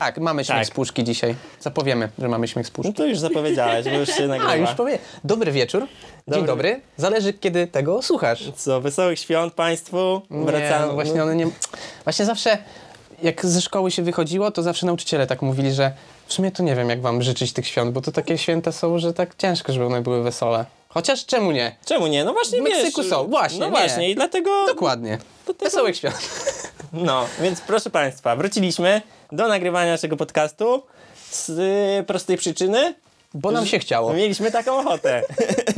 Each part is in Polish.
Tak, mamy śmiech Tak. z puszki dzisiaj. Zapowiemy, że mamy śmiech z No puszki. to już zapowiedziałeś, bo już się nagrywa. A, już powiem. Dobry wieczór. Dzień Dobry. dobry. Zależy, kiedy tego słuchasz. Co, wesołych świąt Państwu. Wracamy. Nie, no właśnie one nie... Właśnie zawsze, jak ze szkoły się wychodziło, to zawsze nauczyciele tak mówili, że w sumie to nie wiem, jak wam życzyć tych świąt, bo to takie święta są, że tak ciężko, żeby one były wesołe. Chociaż czemu nie? Czemu nie? No właśnie W Meksyku wiesz, są, właśnie, No nie. właśnie i dlatego... Dokładnie. To tego- Wesołych świąt. No, więc proszę Państwa, wróciliśmy do nagrywania naszego podcastu z y, prostej przyczyny. Bo nam się chciało. Mieliśmy taką ochotę.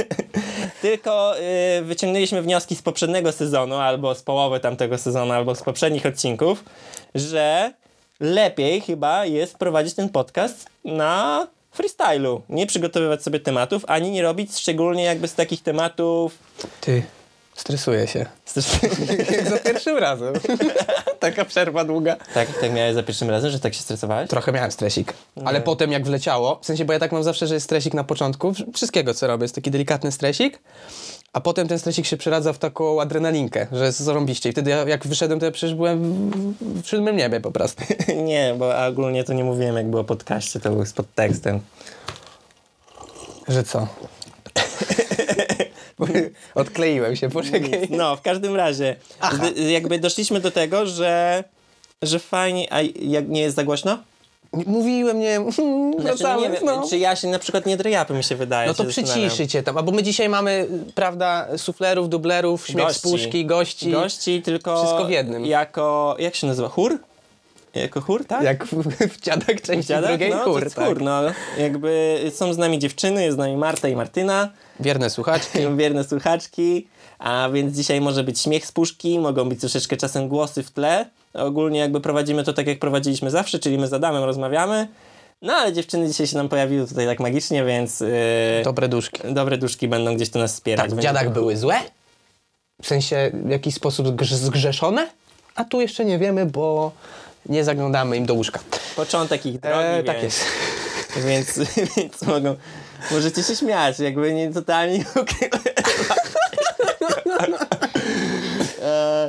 Tylko y, wyciągnęliśmy wnioski z poprzedniego sezonu, albo z połowy tamtego sezonu, albo z poprzednich odcinków, że lepiej chyba jest prowadzić ten podcast na freestylu. Nie przygotowywać sobie tematów, ani nie robić szczególnie jakby z takich tematów. Ty, stresuję się. Jak za pierwszym razem. Taka przerwa długa. tak, tak miałeś za pierwszym razem, że tak się stresowałeś? Trochę miałem stresik, ale potem jak wleciało, w sensie, bo ja tak mam zawsze, że jest stresik na początku, wszystkiego co robię, jest taki delikatny stresik, a potem ten stresik się przeradza w taką adrenalinkę, że jest zarąbiście i wtedy ja, jak wyszedłem, to ja przecież byłem w, w siódmym niebie po prostu. Nie, bo ogólnie to nie mówiłem, jak było podcaście, to był z podtekstem. Że co? Odkleiłem się, poczekaj. No, w każdym razie, d- jakby doszliśmy do tego, że, że fajnie, a jak nie jest za głośno? Mówiłem, nie, Znaczy, no nie wiem, no. czy ja się na przykład nie drejapy, mi się wydaje. No to zastanawiam. przyciszycie tam, albo my dzisiaj mamy, prawda, suflerów, dublerów, śmiech Gości. z puszki, gości. Gości, tylko Wszystko w jednym. Jako, jak się nazywa, chór? Jako chór, tak? Jak w, w dziadach części Dziadek? drugiej no, chór, to tak. chór, no. Jakby są z nami dziewczyny, jest z nami Marta i Martyna. Wierne słuchaczki. wierne słuchaczki, a więc dzisiaj może być śmiech z puszki, mogą być troszeczkę czasem głosy w tle. Ogólnie jakby prowadzimy to tak, jak prowadziliśmy zawsze, czyli my z Adamem rozmawiamy. No ale dziewczyny dzisiaj się nam pojawiły tutaj tak magicznie, więc yy, Dobre duszki. dobre duszki będą gdzieś tu nas wspierać. Tak, w dziadach to- były złe? W sensie w jakiś sposób zgrz- zgrzeszone? A tu jeszcze nie wiemy, bo nie zaglądamy im do łóżka. Początek ich drogi, E, więc, tak jest. Więc, więc mogą... Możecie się śmiać, jakby nie totalnie nie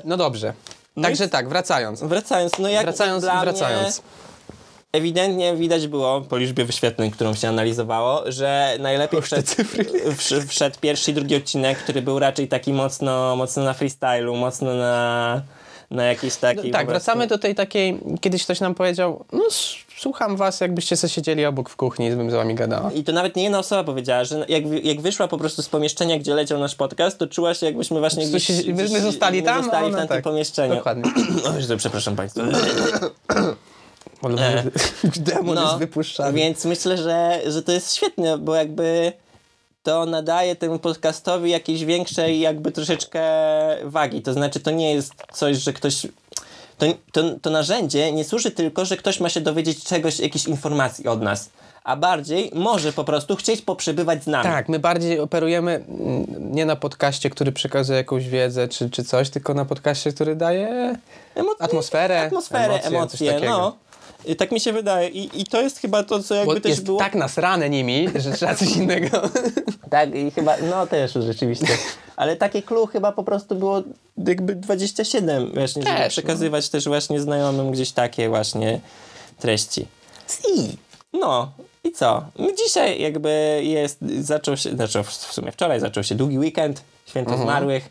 No dobrze. Także tak, wracając. Wracająąc, no jak Wracając, dla wracając. Mnie, ewidentnie widać było po liczbie wyświetleń, którą się analizowało, że najlepiej wszedł, wsz- wszedł pierwszy i drugi odcinek, który był raczej taki mocno, mocno na freestylu, mocno na, na jakiejś takiej... Tak, po prostu- wracamy do tej takiej, kiedyś ktoś nam powiedział, no słucham was, jakbyście sobie siedzieli obok w kuchni i bym z wami gadała. I to nawet nie jedna osoba powiedziała, że jak, jak wyszła po prostu z pomieszczenia, gdzie leciał nasz podcast, to czuła się jakbyśmy właśnie gdzieś, się- my- my gdzieś- zostali tam, zostali w tamtym tak. pomieszczeniu. Dokładnie. O, przepraszam Państwa. Demon No, jest wypuszczany. Więc myślę, że, że to jest świetne, bo jakby to nadaje temu podcastowi jakiejś większej jakby troszeczkę wagi. To znaczy to nie jest coś, że ktoś... To, to, to narzędzie nie służy tylko, że ktoś ma się dowiedzieć czegoś, jakiejś informacji od nas, a bardziej może po prostu chcieć poprzebywać z nami. Tak, my bardziej operujemy mm, nie na podcaście, który przekazuje jakąś wiedzę czy, czy coś, tylko na podcaście, który daje Emo- atmosferę, Atmosferę, emocje, emocje, no. I tak mi się wydaje. I, I to jest chyba to, co Bo jakby też jest było... tak nasrane nimi, że trzeba coś innego. Tak, i chyba, no też rzeczywiście. Ale takie clue chyba po prostu było jakby 27 właśnie, żeby Też, no. przekazywać też właśnie znajomym gdzieś takie właśnie treści. Si. No i co? No dzisiaj jakby jest, zaczął się, znaczy w sumie wczoraj zaczął się długi weekend, święto Mhm. zmarłych,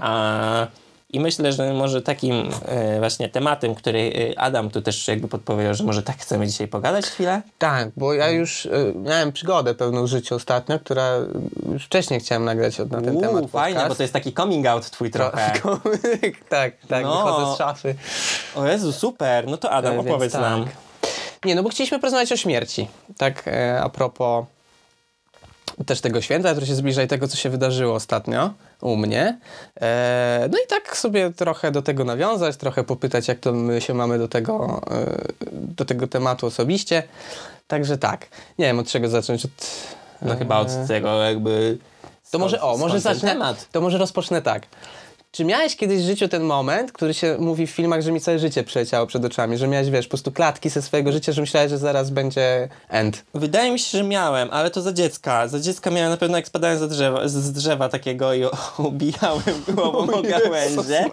a i myślę, że może takim e, właśnie tematem, który e, Adam tu też jakby podpowiedział, że może tak chcemy dzisiaj pogadać chwilę. Tak, bo ja już y, miałem przygodę pełną w życiu ostatnio, która już wcześniej chciałem nagrać na ten Uuu, temat podcast. bo to jest taki coming out twój trochę. tak, tak, No. wychodzę z szafy. O Jezu, super, no to Adam, E, opowiedz tak. nam. Nie, no bo chcieliśmy porozmawiać o śmierci. Tak e, a propos też tego święta, które się zbliża i tego, co się wydarzyło ostatnio u mnie. E, no i tak sobie trochę do tego nawiązać, trochę popytać, jak to my się mamy do tego, e, do tego tematu osobiście. Także tak. Nie wiem, od czego zacząć. Od, No chyba od tego jakby... to może, o, może zacznę, temat. to może rozpocznę tak. Czy miałeś kiedyś w życiu ten moment, który się mówi w filmach, że mi całe życie przeleciało przed oczami, że miałeś, wiesz, po prostu klatki ze swojego życia, że myślałeś, że zaraz będzie end. Wydaje mi się, że miałem, ale to za dziecka. Za dziecka miałem na pewno jak spadałem za drzewa, z- drzewa takiego i o- ubijałem głową o gałęzie.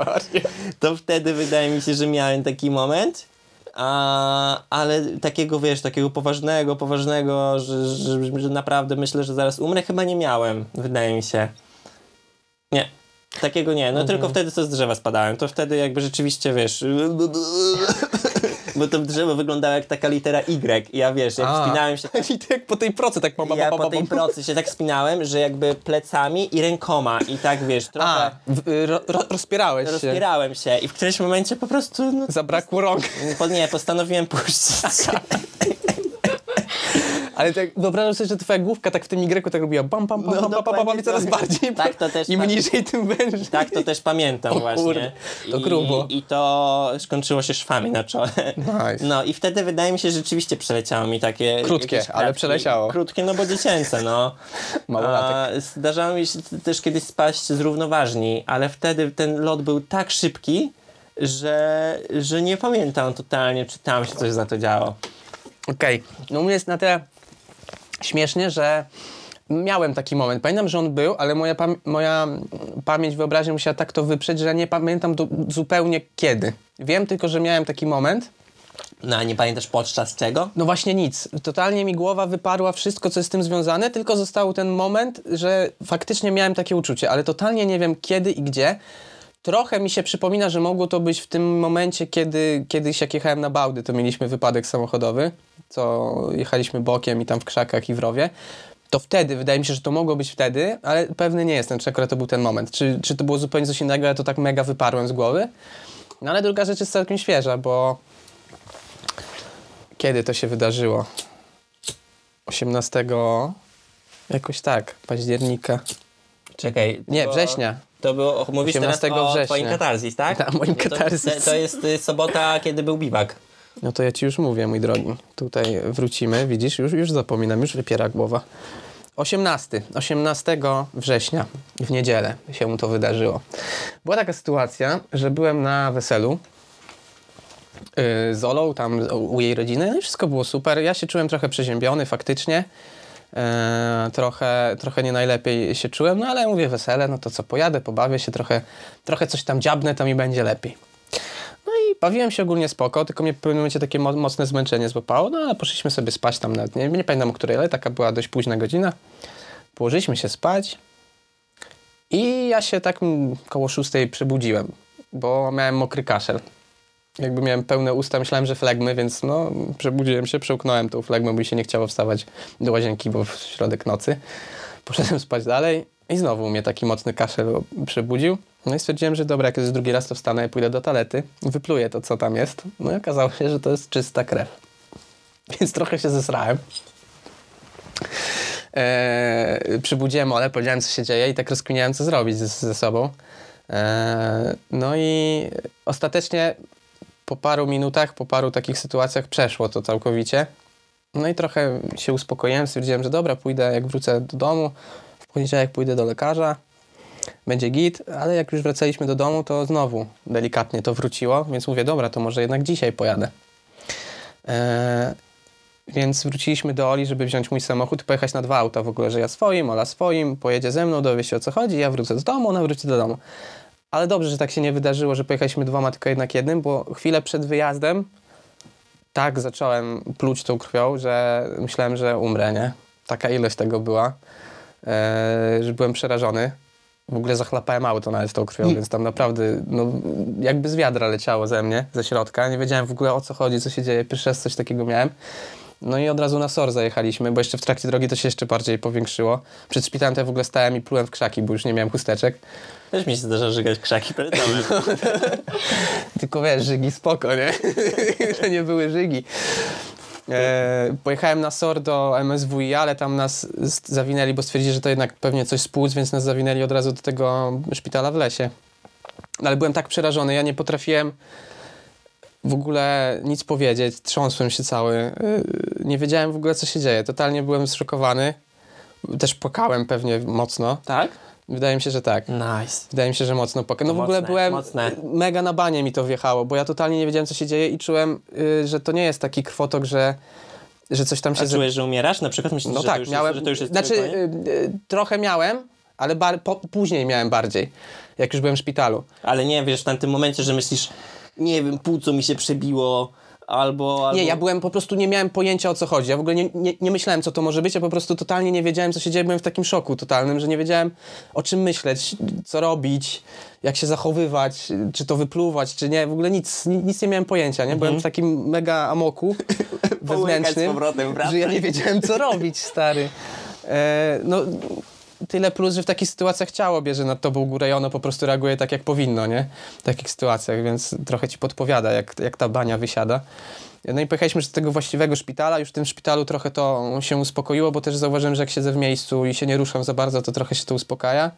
To wtedy wydaje mi się, że miałem taki moment. A, ale takiego, wiesz, takiego poważnego, poważnego, że, że, że naprawdę myślę, że zaraz umrę, chyba nie miałem, wydaje mi się. Nie. Takiego nie, no tylko wtedy co z drzewa spadałem, to wtedy jakby rzeczywiście, wiesz, bo to drzewo wyglądało jak taka litera Y i ja, wiesz, jak A. wspinałem się I ty jak po tej procy tak pam, ja pam, po tej procy się tak spinałem, że jakby plecami i rękoma i tak, wiesz, trochę A, y, ro, ro, rozpierałeś się. rozpierałem się i w którymś momencie po prostu, no, Zabrakło rąk. po, nie, postanowiłem puścić. Ale tak wyobrażam sobie, że twoja główka tak w tym Y tak robiła bam, pam, pam, No, pam, pam, pam, dokładnie i coraz tak. bardziej. Tak, to też Im tak. niżej, tym wężej. Tak, to też pamiętam właśnie. kurde, to I, grubo. I to skończyło się szwami na czole. Nice. No i wtedy wydaje mi się, że rzeczywiście przeleciało mi takie... Krótkie, ale przeleciało. Krótkie, no bo dziecięce, no. Małolatek. A, Zdarzało mi się też kiedyś spaść z równoważni, ale wtedy ten lot był tak szybki, że, że nie pamiętam totalnie, czy tam się coś za to działo. Okej, no u mnie jest na tyle śmiesznie, że miałem taki moment. Pamiętam, że on był, ale moja, pam- moja pamięć, wyobraźnia musiała tak to wyprzeć, że nie pamiętam zupełnie kiedy. Wiem tylko, że miałem taki moment. No a nie pamiętasz podczas czego? No właśnie nic. Totalnie mi głowa wyparła wszystko, co jest z tym związane, tylko został ten moment, że faktycznie miałem takie uczucie, ale totalnie nie wiem kiedy i gdzie. Trochę mi się przypomina, że mogło to być w tym momencie, kiedy kiedyś jak jechałem na Bałdy, to mieliśmy wypadek samochodowy, co jechaliśmy bokiem i tam w krzakach i w rowie. To wtedy, wydaje mi się, że to mogło być wtedy, ale pewny nie jestem, czy akurat to był ten moment. Czy, czy to było zupełnie coś innego, ja to tak mega wyparłem z głowy. No ale druga rzecz jest całkiem świeża, bo kiedy to się wydarzyło? 18 jakoś tak, października. Czekaj. Nie, to- września. To było, mówisz teraz 18 o września. twoim katarzis, tak? Tak, moim katarzis. To, to jest y, sobota, kiedy był biwak. No to ja ci już mówię, mój drogi. Tutaj wrócimy, widzisz, już, już zapominam, już wypiera głowa. 18, 18 września, w niedzielę się mu to wydarzyło. Była taka sytuacja, że byłem na weselu yy, z Olą, tam u jej rodziny, no i wszystko było super. Ja się czułem trochę przeziębiony faktycznie. E, trochę, trochę nie najlepiej się czułem, no ale mówię wesele, no to co, pojadę, pobawię się trochę, trochę coś tam dziabnę, to mi będzie lepiej. Bawiłem się ogólnie spoko, tylko mnie w pewnym momencie takie mo- mocne zmęczenie złapało, no ale poszliśmy sobie spać tam nawet, nie, nie pamiętam o której, ale taka była dość późna godzina. Położyliśmy się spać i ja się tak koło szóstej przebudziłem, bo miałem mokry kaszel. Jakby miałem pełne usta, myślałem, że flegmy, więc no przebudziłem się, przełknąłem tą flegmę, bo mi się nie chciało wstawać do łazienki, bo w środek nocy. Poszedłem spać dalej i znowu mnie taki mocny kaszel przebudził. No i stwierdziłem, że dobra, jak jest drugi raz, to wstanę i pójdę do toalety, wypluję to, co tam jest. No i okazało się, że to jest czysta krew. Więc trochę się zesrałem. Eee, przybudziłem Olę, powiedziałem, co się dzieje i tak rozkminiałem, co zrobić ze, ze sobą. Eee, no i ostatecznie po paru minutach, po paru takich sytuacjach przeszło to całkowicie. No i trochę się uspokoiłem, stwierdziłem, że dobra, pójdę, jak wrócę do domu, w poniedziałek pójdę do lekarza, będzie git, ale jak już wracaliśmy do domu, to znowu delikatnie to wróciło, więc mówię, dobra, to może jednak dzisiaj pojadę. Eee, więc wróciliśmy do Oli, żeby wziąć mój samochód i pojechać na dwa auta w ogóle, że ja swoim, Ola swoim, pojedzie ze mną, dowie się o co chodzi, ja wrócę do domu, ona wróci do domu. Ale dobrze, że tak się nie wydarzyło, że pojechaliśmy dwoma, tylko jednak jednym, bo chwilę przed wyjazdem tak zacząłem pluć tą krwią, że myślałem, że umrę, nie? Taka ilość tego była, e, że byłem przerażony. W ogóle zachlapałem auto nawet tą krwią, więc tam naprawdę no, jakby z wiadra leciało ze mnie, ze środka. Nie wiedziałem w ogóle o co chodzi, co się dzieje. Pierwszy raz coś takiego miałem. No i od razu na SOR zajechaliśmy, bo jeszcze w trakcie drogi to się jeszcze bardziej powiększyło. Przed szpitalem to ja w ogóle stałem i plułem w krzaki, bo już nie miałem chusteczek. Też mi się zdarza żygać krzaki przed. Tylko wiesz, żygi spoko, nie? że nie były żygi. E, pojechałem na SOR do MSWiA, ale tam nas zawinęli, bo stwierdzili, że to jednak pewnie coś z płuc, więc nas zawinęli od razu do tego szpitala w lesie. No, ale byłem tak przerażony, ja nie potrafiłem w ogóle nic powiedzieć, trząsłem się cały, e, nie wiedziałem w ogóle co się dzieje, totalnie byłem zszokowany, też płakałem pewnie mocno, tak? Wydaje mi się, że tak. Nice. Wydaje mi się, że mocno poka. No w Mocne, ogóle byłem mocne. mega na banie mi to wjechało, bo ja totalnie nie wiedziałem, co się dzieje i czułem, y, że to nie jest taki krwotok, że, że coś tam się... A czujesz, że umierasz? Na przykład myślisz, No że, tak, to już miałem... jest, że to już jest znaczy, y, y, trochę miałem, ale bar, po, później miałem bardziej, jak już byłem w szpitalu. Ale nie, wiesz, w tamtym momencie, że myślisz, nie wiem, płuco mi się przebiło, albo, albo... Nie, ja byłem po prostu, nie miałem pojęcia o co chodzi. Ja w ogóle nie, nie, nie myślałem, co to może być, ja po prostu totalnie nie wiedziałem, co się dzieje. Byłem w takim szoku totalnym, że nie wiedziałem o czym myśleć, co robić, jak się zachowywać, czy to wypluwać, czy nie. W ogóle nic, ni- nic nie miałem pojęcia, nie? Byłem w takim mega amoku wewnętrznym, powrotem, że ja nie wiedziałem, co robić, stary. E, no, tyle plus, że w takich sytuacjach ciało bierze nad tobą górę i ono po prostu reaguje tak, jak powinno, nie? W takich sytuacjach, więc trochę ci podpowiada, jak, jak ta bania wysiada. No i pojechaliśmy do tego właściwego szpitala. Już w tym szpitalu trochę to się uspokoiło, bo też zauważyłem, że jak siedzę w miejscu i się nie ruszam za bardzo, to trochę się to uspokaja.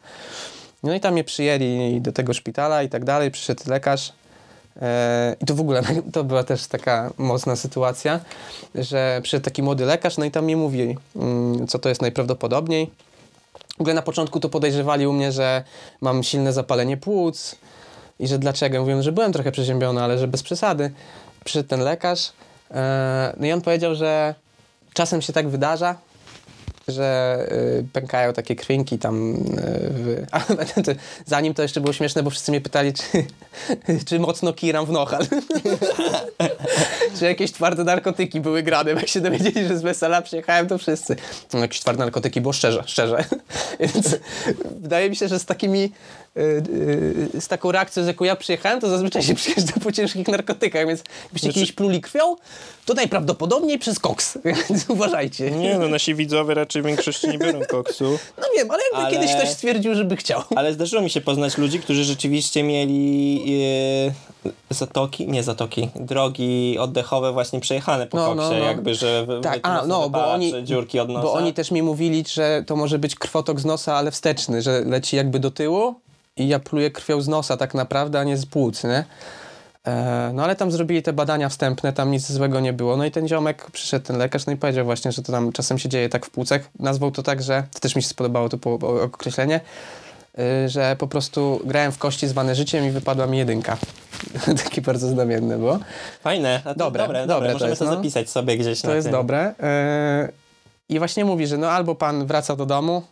No i tam mnie przyjęli do tego szpitala i tak dalej. Przyszedł lekarz. E, I to w ogóle to była też taka mocna sytuacja, że przyszedł taki młody lekarz, no i tam mi mówi, mm, co to jest najprawdopodobniej. W ogóle na początku to podejrzewali u mnie, że mam silne zapalenie płuc i że dlaczego. Mówią, że byłem trochę przeziębiony, ale że bez przesady. Przyszedł ten lekarz, e, no i on powiedział, że czasem się tak wydarza, że y, pękają takie krwinki tam y, zanim to jeszcze było śmieszne, bo wszyscy mnie pytali, czy, czy mocno kiram w nochal. czy jakieś twarde narkotyki były grane. Jak się dowiedzieli, że z wesela przyjechałem, to wszyscy. No, jakieś twarde narkotyki było szczerze, szczerze. Więc wydaje mi się, że z takimi z taką reakcją, z jaką ja przyjechałem, to zazwyczaj się przyjeżdża po ciężkich narkotykach, więc jakbyście Znaczy- kiedyś pluli krwią, to najprawdopodobniej przez koks, więc uważajcie. Nie no, nasi widzowie raczej w większości nie biorą koksu. No wiem, ale jakby Ale- kiedyś ktoś stwierdził, żeby chciał. Ale zdarzyło mi się poznać ludzi, którzy rzeczywiście mieli e, zatoki, nie zatoki, drogi oddechowe właśnie przejechane po No, koksie, no, no. jakby, że Tak, a, no, bo oni, dziurki od nosa. bo oni też mi mówili, że to może być krwotok z nosa, ale wsteczny, że leci jakby do tyłu i ja pluję krwią z nosa tak naprawdę, a nie z płuc, nie? E, no ale tam zrobili te badania wstępne, tam nic złego nie było. No i ten ziomek, przyszedł ten lekarz, no i powiedział właśnie, że to tam czasem się dzieje tak w płucach. Nazwał to tak, że, to też mi się spodobało to określenie, y, że po prostu grałem w kości zwane życiem i wypadła mi jedynka. Takie bardzo znamienne było. Fajne, a to Dobre, dobre, dobre dobre. to Możemy jest, to no. zapisać sobie gdzieś To jest tym. dobre. Yy, I właśnie mówi, że no albo pan wraca do domu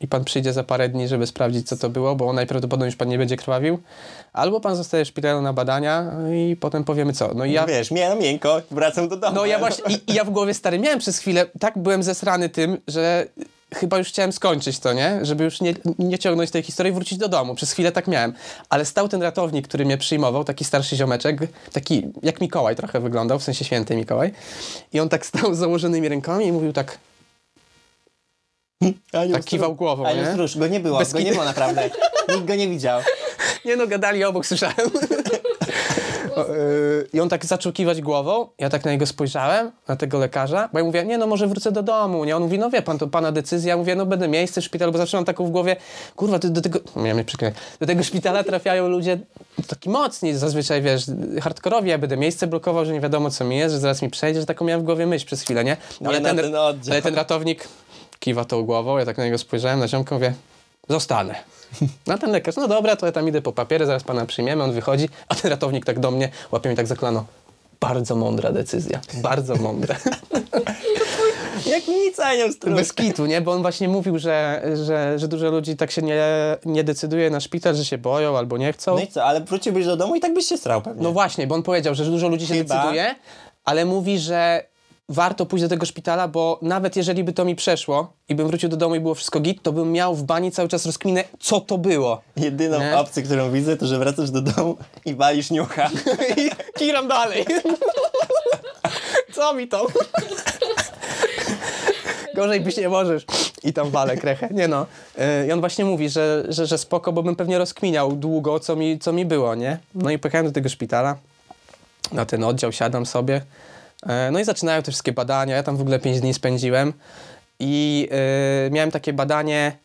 i pan przyjdzie za parę dni, żeby sprawdzić, co to było, bo najprawdopodobniej już pan nie będzie krwawił, albo pan zostaje w szpitalu na badania i potem powiemy co. No i ja... Wiesz, mię, miękko, wracam do domu. No ja właśnie, i, i ja w głowie stary miałem przez chwilę, tak byłem zesrany tym, że chyba już chciałem skończyć to, nie? Żeby już nie, nie ciągnąć tej historii i wrócić do domu. Przez chwilę tak miałem. Ale stał ten ratownik, który mnie przyjmował, taki starszy ziomeczek, taki jak Mikołaj trochę wyglądał, w sensie święty Mikołaj. I on tak stał z założonymi rękami i mówił tak, A tak kiwał głową, A nie? stróż, go nie było, Bez go nie było naprawdę. Nikt go nie widział. Nie no, gadali obok, słyszałem. Yy, I on tak zaczął kiwać głową, ja tak na niego spojrzałem, na tego lekarza, bo ja mówię, nie no, może wrócę do domu, nie? On mówi, no wie pan, to pana decyzja, ja mówię, no będę miejsce w szpitalu, bo zawsze mam taką w głowie, kurwa, ty do tego, miałem mnie przyklinać, do tego szpitala trafiają ludzie taki mocni, zazwyczaj, wiesz, hardkorowi, ja będę miejsce blokował, że nie wiadomo co mi jest, że zaraz mi przejdzie, że taką miałem w głowie myśl przez chwilę, nie? Nie na ten oddział. ale ten ratownik kiwa tą głową, ja tak na niego spojrzałem, na ziomkę, mówię, zostanę. No ten lekarz, no dobra, to ja tam idę po papiery, zaraz pana przyjmiemy, on wychodzi, a ten ratownik tak do mnie, łapie mnie tak za kolano. Bardzo mądra decyzja, bardzo mądra. Jak nic, anioł stróż. Bez kitu, nie? Bo on właśnie mówił, że, że, że dużo ludzi tak się nie, nie decyduje na szpital, że się boją albo nie chcą. No i co, ale wróciłbyś do domu i tak byś się strał pewnie. No właśnie, bo on powiedział, że dużo ludzi się Chyba. decyduje, ale mówi, że warto pójść do tego szpitala, bo nawet jeżeli by to mi przeszło i bym wrócił do domu i było wszystko git, to bym miał w bani cały czas rozkminę, co to było. Jedyną Nie? opcję, którą widzę, to że wracasz do domu i walisz niucha. I kiram dalej. Co mi to? Gorzej byś nie możesz. I tam walę krechę. Nie no. Yy, I on właśnie mówi, że, że, że spoko, bo bym pewnie rozkminiał długo, co mi, co mi było, nie? No i pojechałem do tego szpitala, na ten oddział, siadam sobie. Yy, No i zaczynają te wszystkie badania. Ja tam w ogóle 5 dni spędziłem. I yy, miałem takie badanie,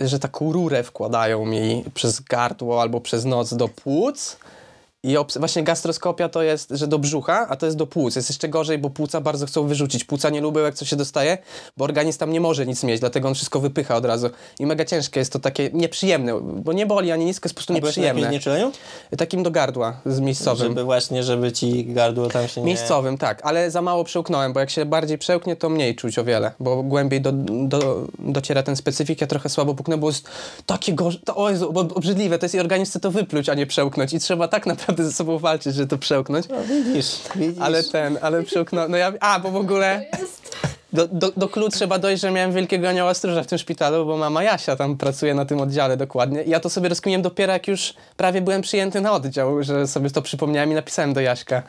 że taką rurę wkładają mi przez gardło albo przez noc do płuc. I właśnie gastroskopia to jest, że do brzucha, a to jest do płuc. Jest jeszcze gorzej, bo płuca bardzo chcą wyrzucić. Płuca nie lubią, jak coś się dostaje, bo organizm tam nie może nic mieć, dlatego on wszystko wypycha od razu. I mega ciężkie jest to takie nieprzyjemne, bo nie boli ani nisko, jest po prostu A nieprzyjemne. nieczuleniu? Takim do gardła, z miejscowym. Żeby właśnie, żeby ci gardło tam się nie... Miejscowym, tak, ale za mało przełknąłem, bo jak się bardziej przełknie, to mniej czuć o wiele, bo głębiej do, do, dociera ten specyfik. Ja trochę słabo puknę, bo jest takie gorzej, to o Jezu, obrzydliwe, to jest i organizm chce to wypluć, a nie przełknąć i trzeba tak naprawdę naprawdę ze sobą walczyć, żeby to przełknąć. No widzisz, widzisz. Ale ten, ale przełknął. No ja. A, bo w ogóle. Do, do, do klu trzeba dojść, że miałem wielkiego anioła stróża w tym szpitalu, bo mama Jasia tam pracuje na tym oddziale dokładnie. I ja to sobie rozkminiłem dopiero jak już prawie byłem przyjęty na oddział, że sobie to przypomniałem i napisałem do Jaśka.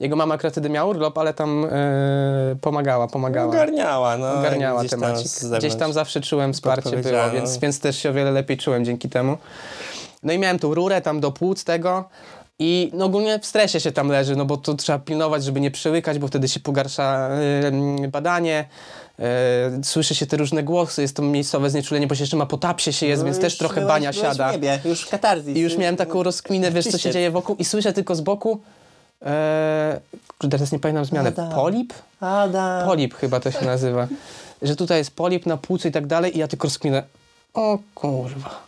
Jego mama akurat wtedy miała urlop, ale tam e, pomagała, pomagała. Ogarniała, no. Ogarniała gdzieś tam temacik. zewnątrz. Gdzieś tam zawsze czułem wsparcie było, więc, więc też się o wiele lepiej czułem dzięki temu. No i miałem tą rurę tam do płuc tego i no ogólnie w stresie się tam leży, no bo to trzeba pilnować, żeby nie przełykać, bo wtedy się pogarsza yy, badanie. Yy, słyszy się te różne głosy, jest to miejscowe znieczulenie, bo się jeszcze ma po tapsie się jest, No więc też trochę bania siada. Niebie, już katarzis. I już miałem taką rozkminę, wiesz co się dzieje wokół i słyszę tylko z boku e, kurde, teraz nie pamiętam zmianę, Adam. polip? Adam. Polip chyba to się nazywa. Że tutaj jest polip na płucu i tak dalej i ja tylko rozkminę, o kurwa,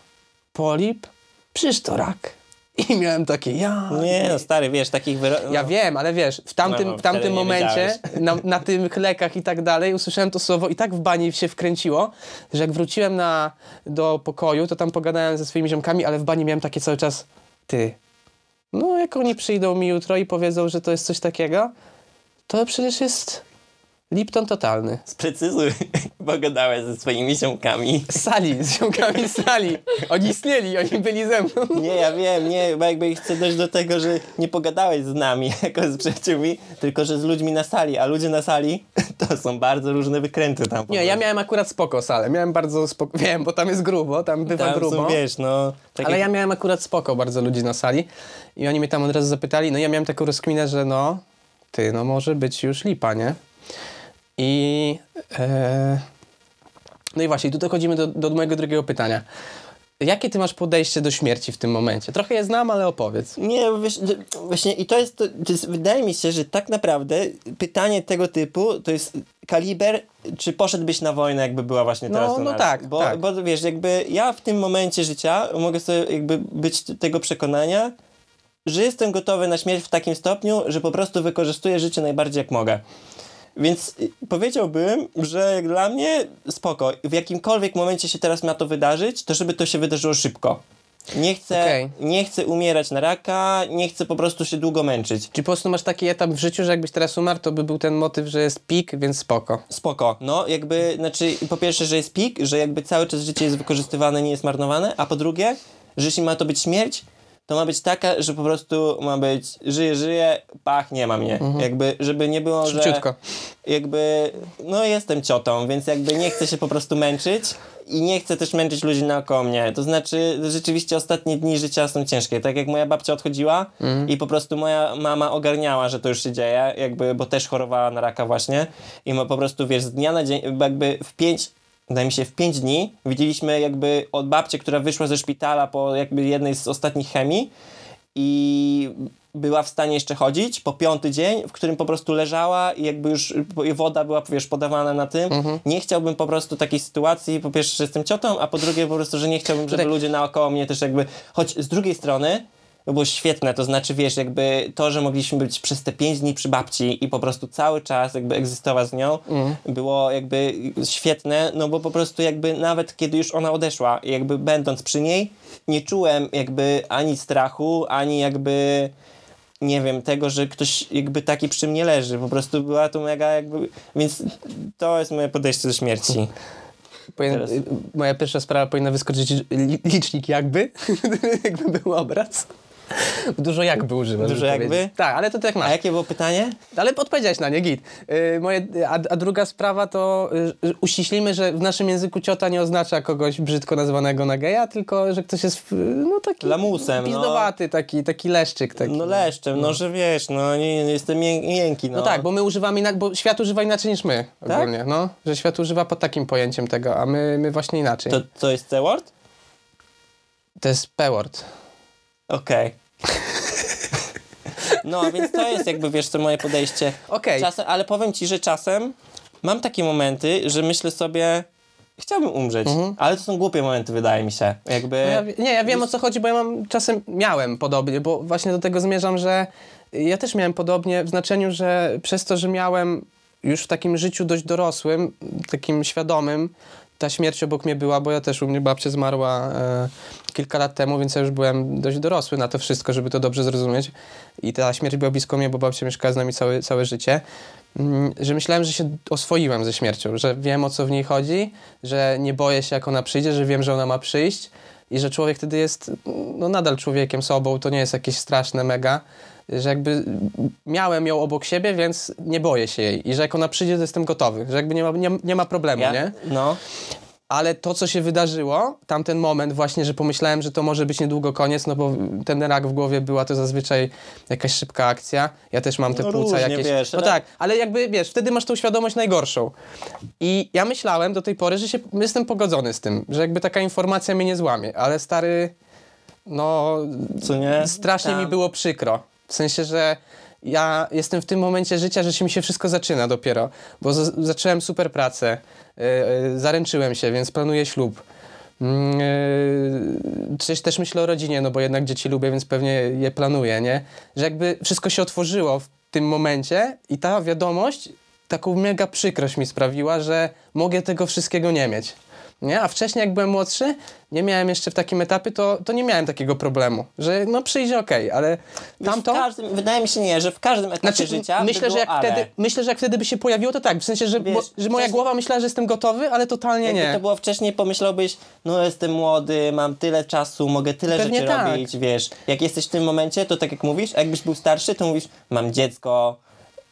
polip? Przecież to rak. I miałem takie, ja... Nie, no stary, wiesz, takich wyro... Ja no. wiem, ale wiesz, w tamtym, No, no, w tamtym momencie, na, na tych lekach i tak dalej, usłyszałem to słowo i tak w bani się wkręciło, że jak wróciłem na, do pokoju, to tam pogadałem ze swoimi ziomkami, ale w bani miałem takie cały czas, ty, no jak oni przyjdą mi jutro i powiedzą, że to jest coś takiego, to przecież jest Lipton totalny. Sprecyzuj, bo gadałeś ze swoimi ziomkami. Z sali, z ziomkami z sali. Oni istnieli, oni byli ze mną. Nie, ja wiem, nie, bo jakby chcę dojść do tego, że nie pogadałeś z nami, jako z przyjaciółmi, tylko że z ludźmi na sali, a ludzie na sali to są bardzo różne wykręty tam. Nie, ja miałem akurat spoko salę, miałem bardzo spoko, wiem, bo tam jest grubo, tam bywa Tam grubo. są, wiesz, no... Tak Ale jak- ja miałem akurat spoko bardzo ludzi na sali i oni mnie tam od razu zapytali, no ja miałem taką rozkminę, że no, ty, no może być już lipa, nie? I e, no i właśnie, tu dochodzimy do, do mojego drugiego pytania. Jakie ty masz podejście do śmierci w tym momencie? Trochę je znam, ale opowiedz. Nie, wiesz, właśnie i to jest, to, to jest, wydaje mi się, że tak naprawdę pytanie tego typu to jest kaliber, czy poszedłbyś na wojnę, jakby była właśnie No, teraz no nas. tak, bo, tak. bo wiesz, jakby ja w tym momencie życia mogę sobie jakby być tego przekonania, że jestem gotowy na śmierć w takim stopniu, że po prostu wykorzystuję życie najbardziej jak mogę. Więc y, powiedziałbym, że dla mnie spoko. W jakimkolwiek momencie się teraz ma to wydarzyć, to żeby to się wydarzyło szybko. Nie chcę, Okej. nie chcę umierać na raka, nie chcę po prostu się długo męczyć. Czy po prostu masz taki etap w życiu, że jakbyś teraz umarł, to by był ten motyw, że jest pik, więc spoko. Spoko. No, jakby, znaczy, po pierwsze, że jest pik, że jakby cały czas życie jest wykorzystywane, nie jest marnowane, a po drugie, że jeśli ma to być śmierć, to ma być taka, że po prostu ma być żyję, żyję, pach, nie ma mnie. Jakby, żeby nie było, że Szybciutko. jakby, no jestem ciotą, więc jakby nie chcę się po prostu męczyć i nie chcę też męczyć ludzi naokoło mnie. To znaczy, rzeczywiście ostatnie dni życia są ciężkie. Tak jak moja babcia odchodziła i po prostu moja mama ogarniała, że to już się dzieje, jakby, bo też chorowała na raka właśnie i ma po prostu, wiesz, z dnia na dzień, jakby w pięć Wydaje mi się, w pięć dni widzieliśmy jakby od babci, która wyszła ze szpitala po jakby jednej z ostatnich chemii i była w stanie jeszcze chodzić po piąty dzień, w którym po prostu leżała i jakby już woda była, wiesz, podawana na tym. Nie chciałbym po prostu takiej sytuacji, po pierwsze, że jestem ciotą, a po drugie po prostu, że nie chciałbym, żeby Tutaj- ludzie naokoło mnie też jakby, choć z drugiej strony to było świetne, to znaczy, wiesz, jakby to, że mogliśmy być przez te pięć dni przy babci i po prostu cały czas jakby egzystować z nią, było jakby świetne, no bo po prostu jakby nawet kiedy już ona odeszła, jakby będąc przy niej, nie czułem jakby ani strachu, ani jakby nie wiem, tego, że ktoś jakby taki przy mnie leży. Po prostu była to mega jakby... Więc to jest moje podejście do śmierci. Y, moja pierwsza sprawa powinna wyskoczyć li, licznik jakby, jakby był obraz. Dużo jakby używasz. Dużo jakby? powiedzieć. Tak, ale to tak A masz. jakie było pytanie? Ale odpowiedziałeś na nie, git. Y, moje, a, a druga sprawa to y, y, uściślimy, że w naszym języku ciota nie oznacza kogoś brzydko nazywanego na geja, tylko że ktoś jest y, no taki Lamusem, no. pizdowaty, taki, taki leszczyk. Taki. No leszczem, no, że wiesz, no nie, nie jestem mię- miękki, no. No tak, bo my używamy, inak- bo świat używa inaczej niż my ogólnie, no. Że świat używa pod takim pojęciem tego, a my, my właśnie inaczej. To, To, to jest C-word? jest P-word. Okej. No, więc to jest jakby, wiesz co, moje podejście. Okej. Czasem, ale powiem ci, że czasem mam takie momenty, że myślę sobie, chciałbym umrzeć, ale to są głupie momenty, wydaje mi się. Jakby... Mhm. No ja, nie, ja wiem o co chodzi, bo ja mam czasem miałem podobnie, bo właśnie do tego zmierzam, że ja też miałem podobnie w znaczeniu, że przez to, że miałem już w takim życiu dość dorosłym, takim świadomym, ta śmierć obok mnie była, bo ja też u mnie babcia zmarła e, kilka lat temu, więc ja już byłem dość dorosły na to wszystko, żeby to dobrze zrozumieć. I ta śmierć była blisko mnie, bo babcia mieszkała z nami całe, całe życie. Mm, że myślałem, że się oswoiłem ze śmiercią, że wiem o co w niej chodzi, że nie boję się jak ona przyjdzie, że wiem, że ona ma przyjść i że człowiek wtedy jest no, nadal człowiekiem sobą, to nie jest jakieś straszne mega, że jakby miałem ją obok siebie, więc nie boję się jej i że jak ona przyjdzie, to jestem gotowy, że jakby nie ma, nie, nie ma problemu, Ja, nie? no, Ale to, co się wydarzyło, tamten moment właśnie, że pomyślałem, że to może być niedługo koniec, no bo ten rak w głowie była to zazwyczaj jakaś szybka akcja. Ja też mam te No płuca jakieś. wiesz, no tak, ale jakby wiesz, wtedy masz tą świadomość najgorszą. I ja myślałem do tej pory, że się, jestem pogodzony z tym, że jakby taka informacja mnie nie złamie, ale stary, no co nie? strasznie mi Tam. było przykro. W sensie, że ja jestem w tym momencie życia, że się mi się wszystko zaczyna dopiero, bo zacząłem super pracę, yy, zaręczyłem się, więc planuję ślub. Yy, Coś też myślę o rodzinie, no bo jednak dzieci lubię, więc pewnie je planuję, nie? Że jakby wszystko się otworzyło w tym momencie i ta wiadomość taką mega przykrość mi sprawiła, że mogę tego wszystkiego nie mieć. Nie? A wcześniej, jak byłem młodszy, nie miałem jeszcze w takim etapie, to, to nie miałem takiego problemu, że no przyjdzie okej, ale Wiesz, tamto... W każdym, wydaje mi się nie, że w każdym etapie Znaczy, życia myślę, by że jak ale. wtedy, myślę, że jak wtedy by się pojawiło, to tak. W sensie, że, Wiesz, że moja głowa myślała, że jestem gotowy, ale totalnie Jakby nie. to było wcześniej, pomyślałbyś, no jestem młody, mam tyle czasu, mogę tyle Pewnie rzeczy tak. robić, wiesz. Jak jesteś w tym momencie, to tak jak mówisz, a jakbyś był starszy, to mówisz, mam dziecko,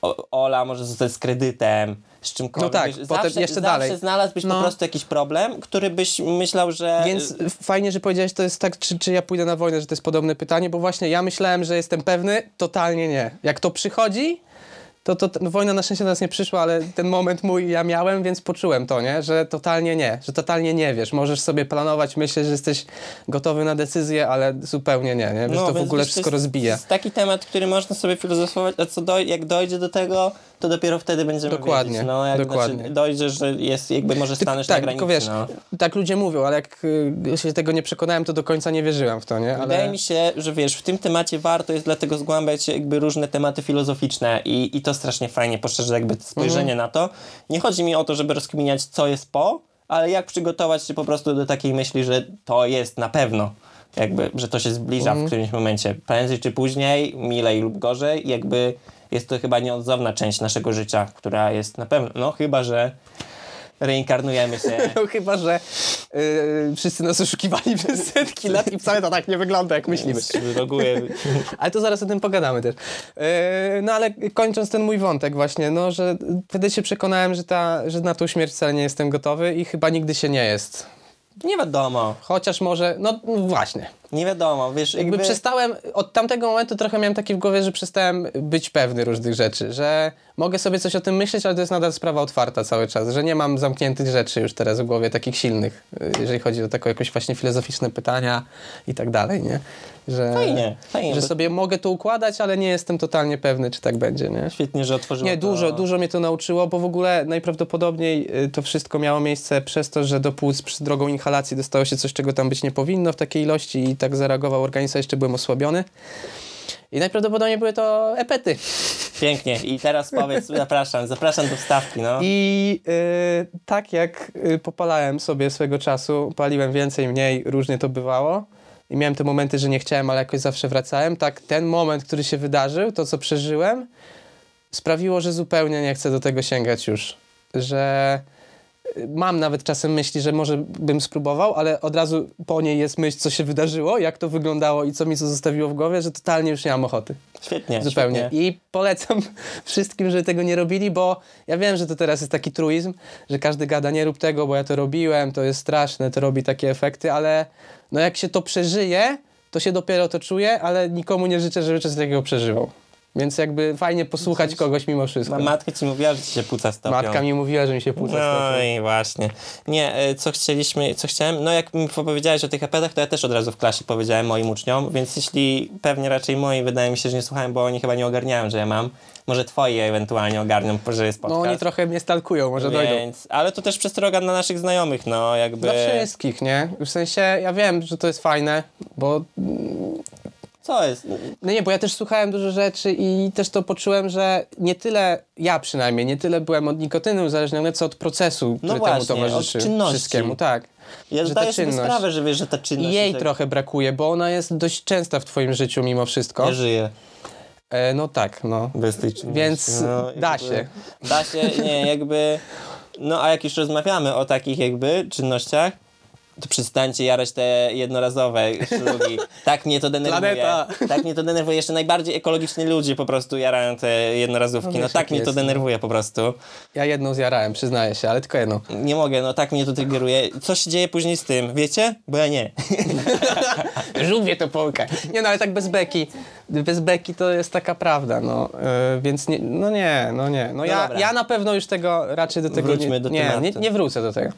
o, Ola może zostać z kredytem, z czymkolwiek. No tak, wiesz, potem zawsze, jeszcze zawsze dalej. znalazłbyś po No. prostu jakiś problem, który byś myślał, że... Więc fajnie, że powiedziałeś, to jest tak, czy, czy ja pójdę na wojnę, że to jest podobne pytanie, bo właśnie ja myślałem, że jestem pewny, totalnie nie. Jak to przychodzi, to, to no, wojna na szczęście do nas nie przyszła, ale ten moment mój ja miałem, więc poczułem to, nie? Że totalnie nie, że totalnie nie wiesz. Możesz sobie planować, myśleć, że jesteś gotowy na decyzję, ale zupełnie nie, nie? Że to w No, ogóle wszystko jest, rozbije. To jest taki temat, który można sobie filozofować, a co doj- jak dojdzie do tego, to dopiero wtedy będziemy Dokładnie, wiedzieć. No, jak dokładnie. Znaczy, dojdzie, że jest, jakby może stanąć tak, na granicy. tylko wiesz, no. tak ludzie mówią, ale jak y, się tego nie przekonałem, to do końca nie wierzyłem w to, nie? Ale... Wydaje mi się, że wiesz, w tym temacie warto jest dlatego zgłębiać jakby różne tematy filozoficzne i, i to strasznie fajnie poszerza jakby spojrzenie Mhm. na to. Nie chodzi mi o to, żeby rozkminiać, co jest po, ale jak przygotować się po prostu do takiej myśli, że to jest na pewno. Jakby, że to się zbliża Mhm. w którymś momencie. Prędzej czy później, milej lub gorzej, jakby jest to chyba nieodzowna część naszego życia, która jest na pewno, no chyba, że reinkarnujemy się No chyba, że y, wszyscy nas oszukiwali przez setki lat i wcale to tak nie wygląda, jak myślimy. Ale to zaraz o tym pogadamy też. Yy, no ale kończąc ten mój wątek właśnie, no, że wtedy się przekonałem, że, ta, że na tą śmierć wcale nie jestem gotowy i chyba nigdy się nie jest. Nie wiadomo, Chociaż może, no właśnie. nie wiadomo, wiesz, Jakby jakby... przestałem, od tamtego momentu trochę miałem takie w głowie, że przestałem być pewny różnych rzeczy, że mogę sobie coś o tym myśleć, ale to jest nadal sprawa otwarta cały czas, że nie mam zamkniętych rzeczy już teraz w głowie, takich silnych, y, jeżeli chodzi o takie jakieś właśnie filozoficzne pytania i tak dalej, nie? Że, Fajnie, fajnie, że sobie mogę to układać, ale nie jestem totalnie pewny, czy tak będzie, nie? Świetnie, że otworzyło Nie, to... dużo, dużo mnie to nauczyło, bo w ogóle najprawdopodobniej y, to wszystko miało miejsce przez to, że do płuc drogą inhalacji dostało się coś, czego tam być nie powinno w takiej ilości i tak zareagował organizm, jeszcze byłem osłabiony. I najprawdopodobniej były to epety. Pięknie. I teraz powiedz, zapraszam, zapraszam do wstawki, no. I y, tak jak y, popalałem sobie swego czasu, paliłem więcej, mniej, różnie to bywało. I miałem te momenty, że nie chciałem, ale jakoś zawsze wracałem. Tak, ten moment, który się wydarzył, to co przeżyłem, sprawiło, że zupełnie nie chcę do tego sięgać już. Że mam nawet czasem myśli, że może bym spróbował, ale od razu po niej jest myśl, co się wydarzyło, jak to wyglądało i co mi to zostawiło w głowie, że totalnie już nie mam ochoty. Świetnie, Zupełnie. Świetnie. I polecam wszystkim, żeby tego nie robili, bo ja wiem, że to teraz jest taki truizm, że każdy gada, nie rób tego, bo ja to robiłem, to jest straszne, to robi takie efekty, ale no jak się to przeżyje, to się dopiero to czuje, ale nikomu nie życzę, żeby coś takiego przeżywał. Więc jakby fajnie posłuchać kogoś mimo wszystko. Ma matka ci mówiła, że ci się płuca stopią. Matka mi mówiła, że mi się płuca No stopią. i właśnie. Nie, e, co chcieliśmy, co chciałem, no jak mi powiedziałeś o tych epedach, to ja też od razu w klasie powiedziałem moim uczniom, więc jeśli pewnie raczej moi, wydaje mi się, że nie słuchałem, bo oni chyba nie ogarniają, że ja mam. Może twoi ewentualnie ogarnią, że jest podcast. No oni trochę mnie stalkują, może dojdą. więc, Ale to też przestroga dla naszych znajomych, no jakby... Dla wszystkich, nie? W sensie, ja wiem, że to jest fajne, bo Co jest? No nie, bo ja też słuchałem dużo rzeczy i też to poczułem, że nie tyle, ja przynajmniej, nie tyle byłem od nikotyny uzależniony, co od procesu, który No temu właśnie, towarzyszy. od czynności. Wszystkiemu, tak. Ja że zdaję sobie sprawę, że wiesz, że ta czynność... I jej tak- trochę brakuje, bo ona jest dość częsta w twoim życiu mimo wszystko. Nie żyje E, no tak, no. bez tej czynności. Więc da jakby- się. Da się, nie, jakby... No a jak już rozmawiamy o takich jakby czynnościach, to przestańcie jarać te jednorazowe szlugi. Tak mnie to denerwuje. Planeta. Tak mnie to denerwuje. Jeszcze najbardziej ekologiczni ludzie po prostu jarają te jednorazówki. No No, tak mnie to jest, denerwuje po prostu. Ja jedną zjarałem, przyznaję się, ale tylko jedną. Nie mogę, no tak mnie to triggeruje. Co się dzieje później z tym, wiecie? Bo ja nie. Żółwie to połkę. Nie no, ale tak bez beki. Bez beki to jest taka prawda, no. E, więc nie, no nie, no nie. No, ja, dobra. ja na pewno już tego, raczej do tego Wróćmy nie, do nie, nie, nie wrócę do tego.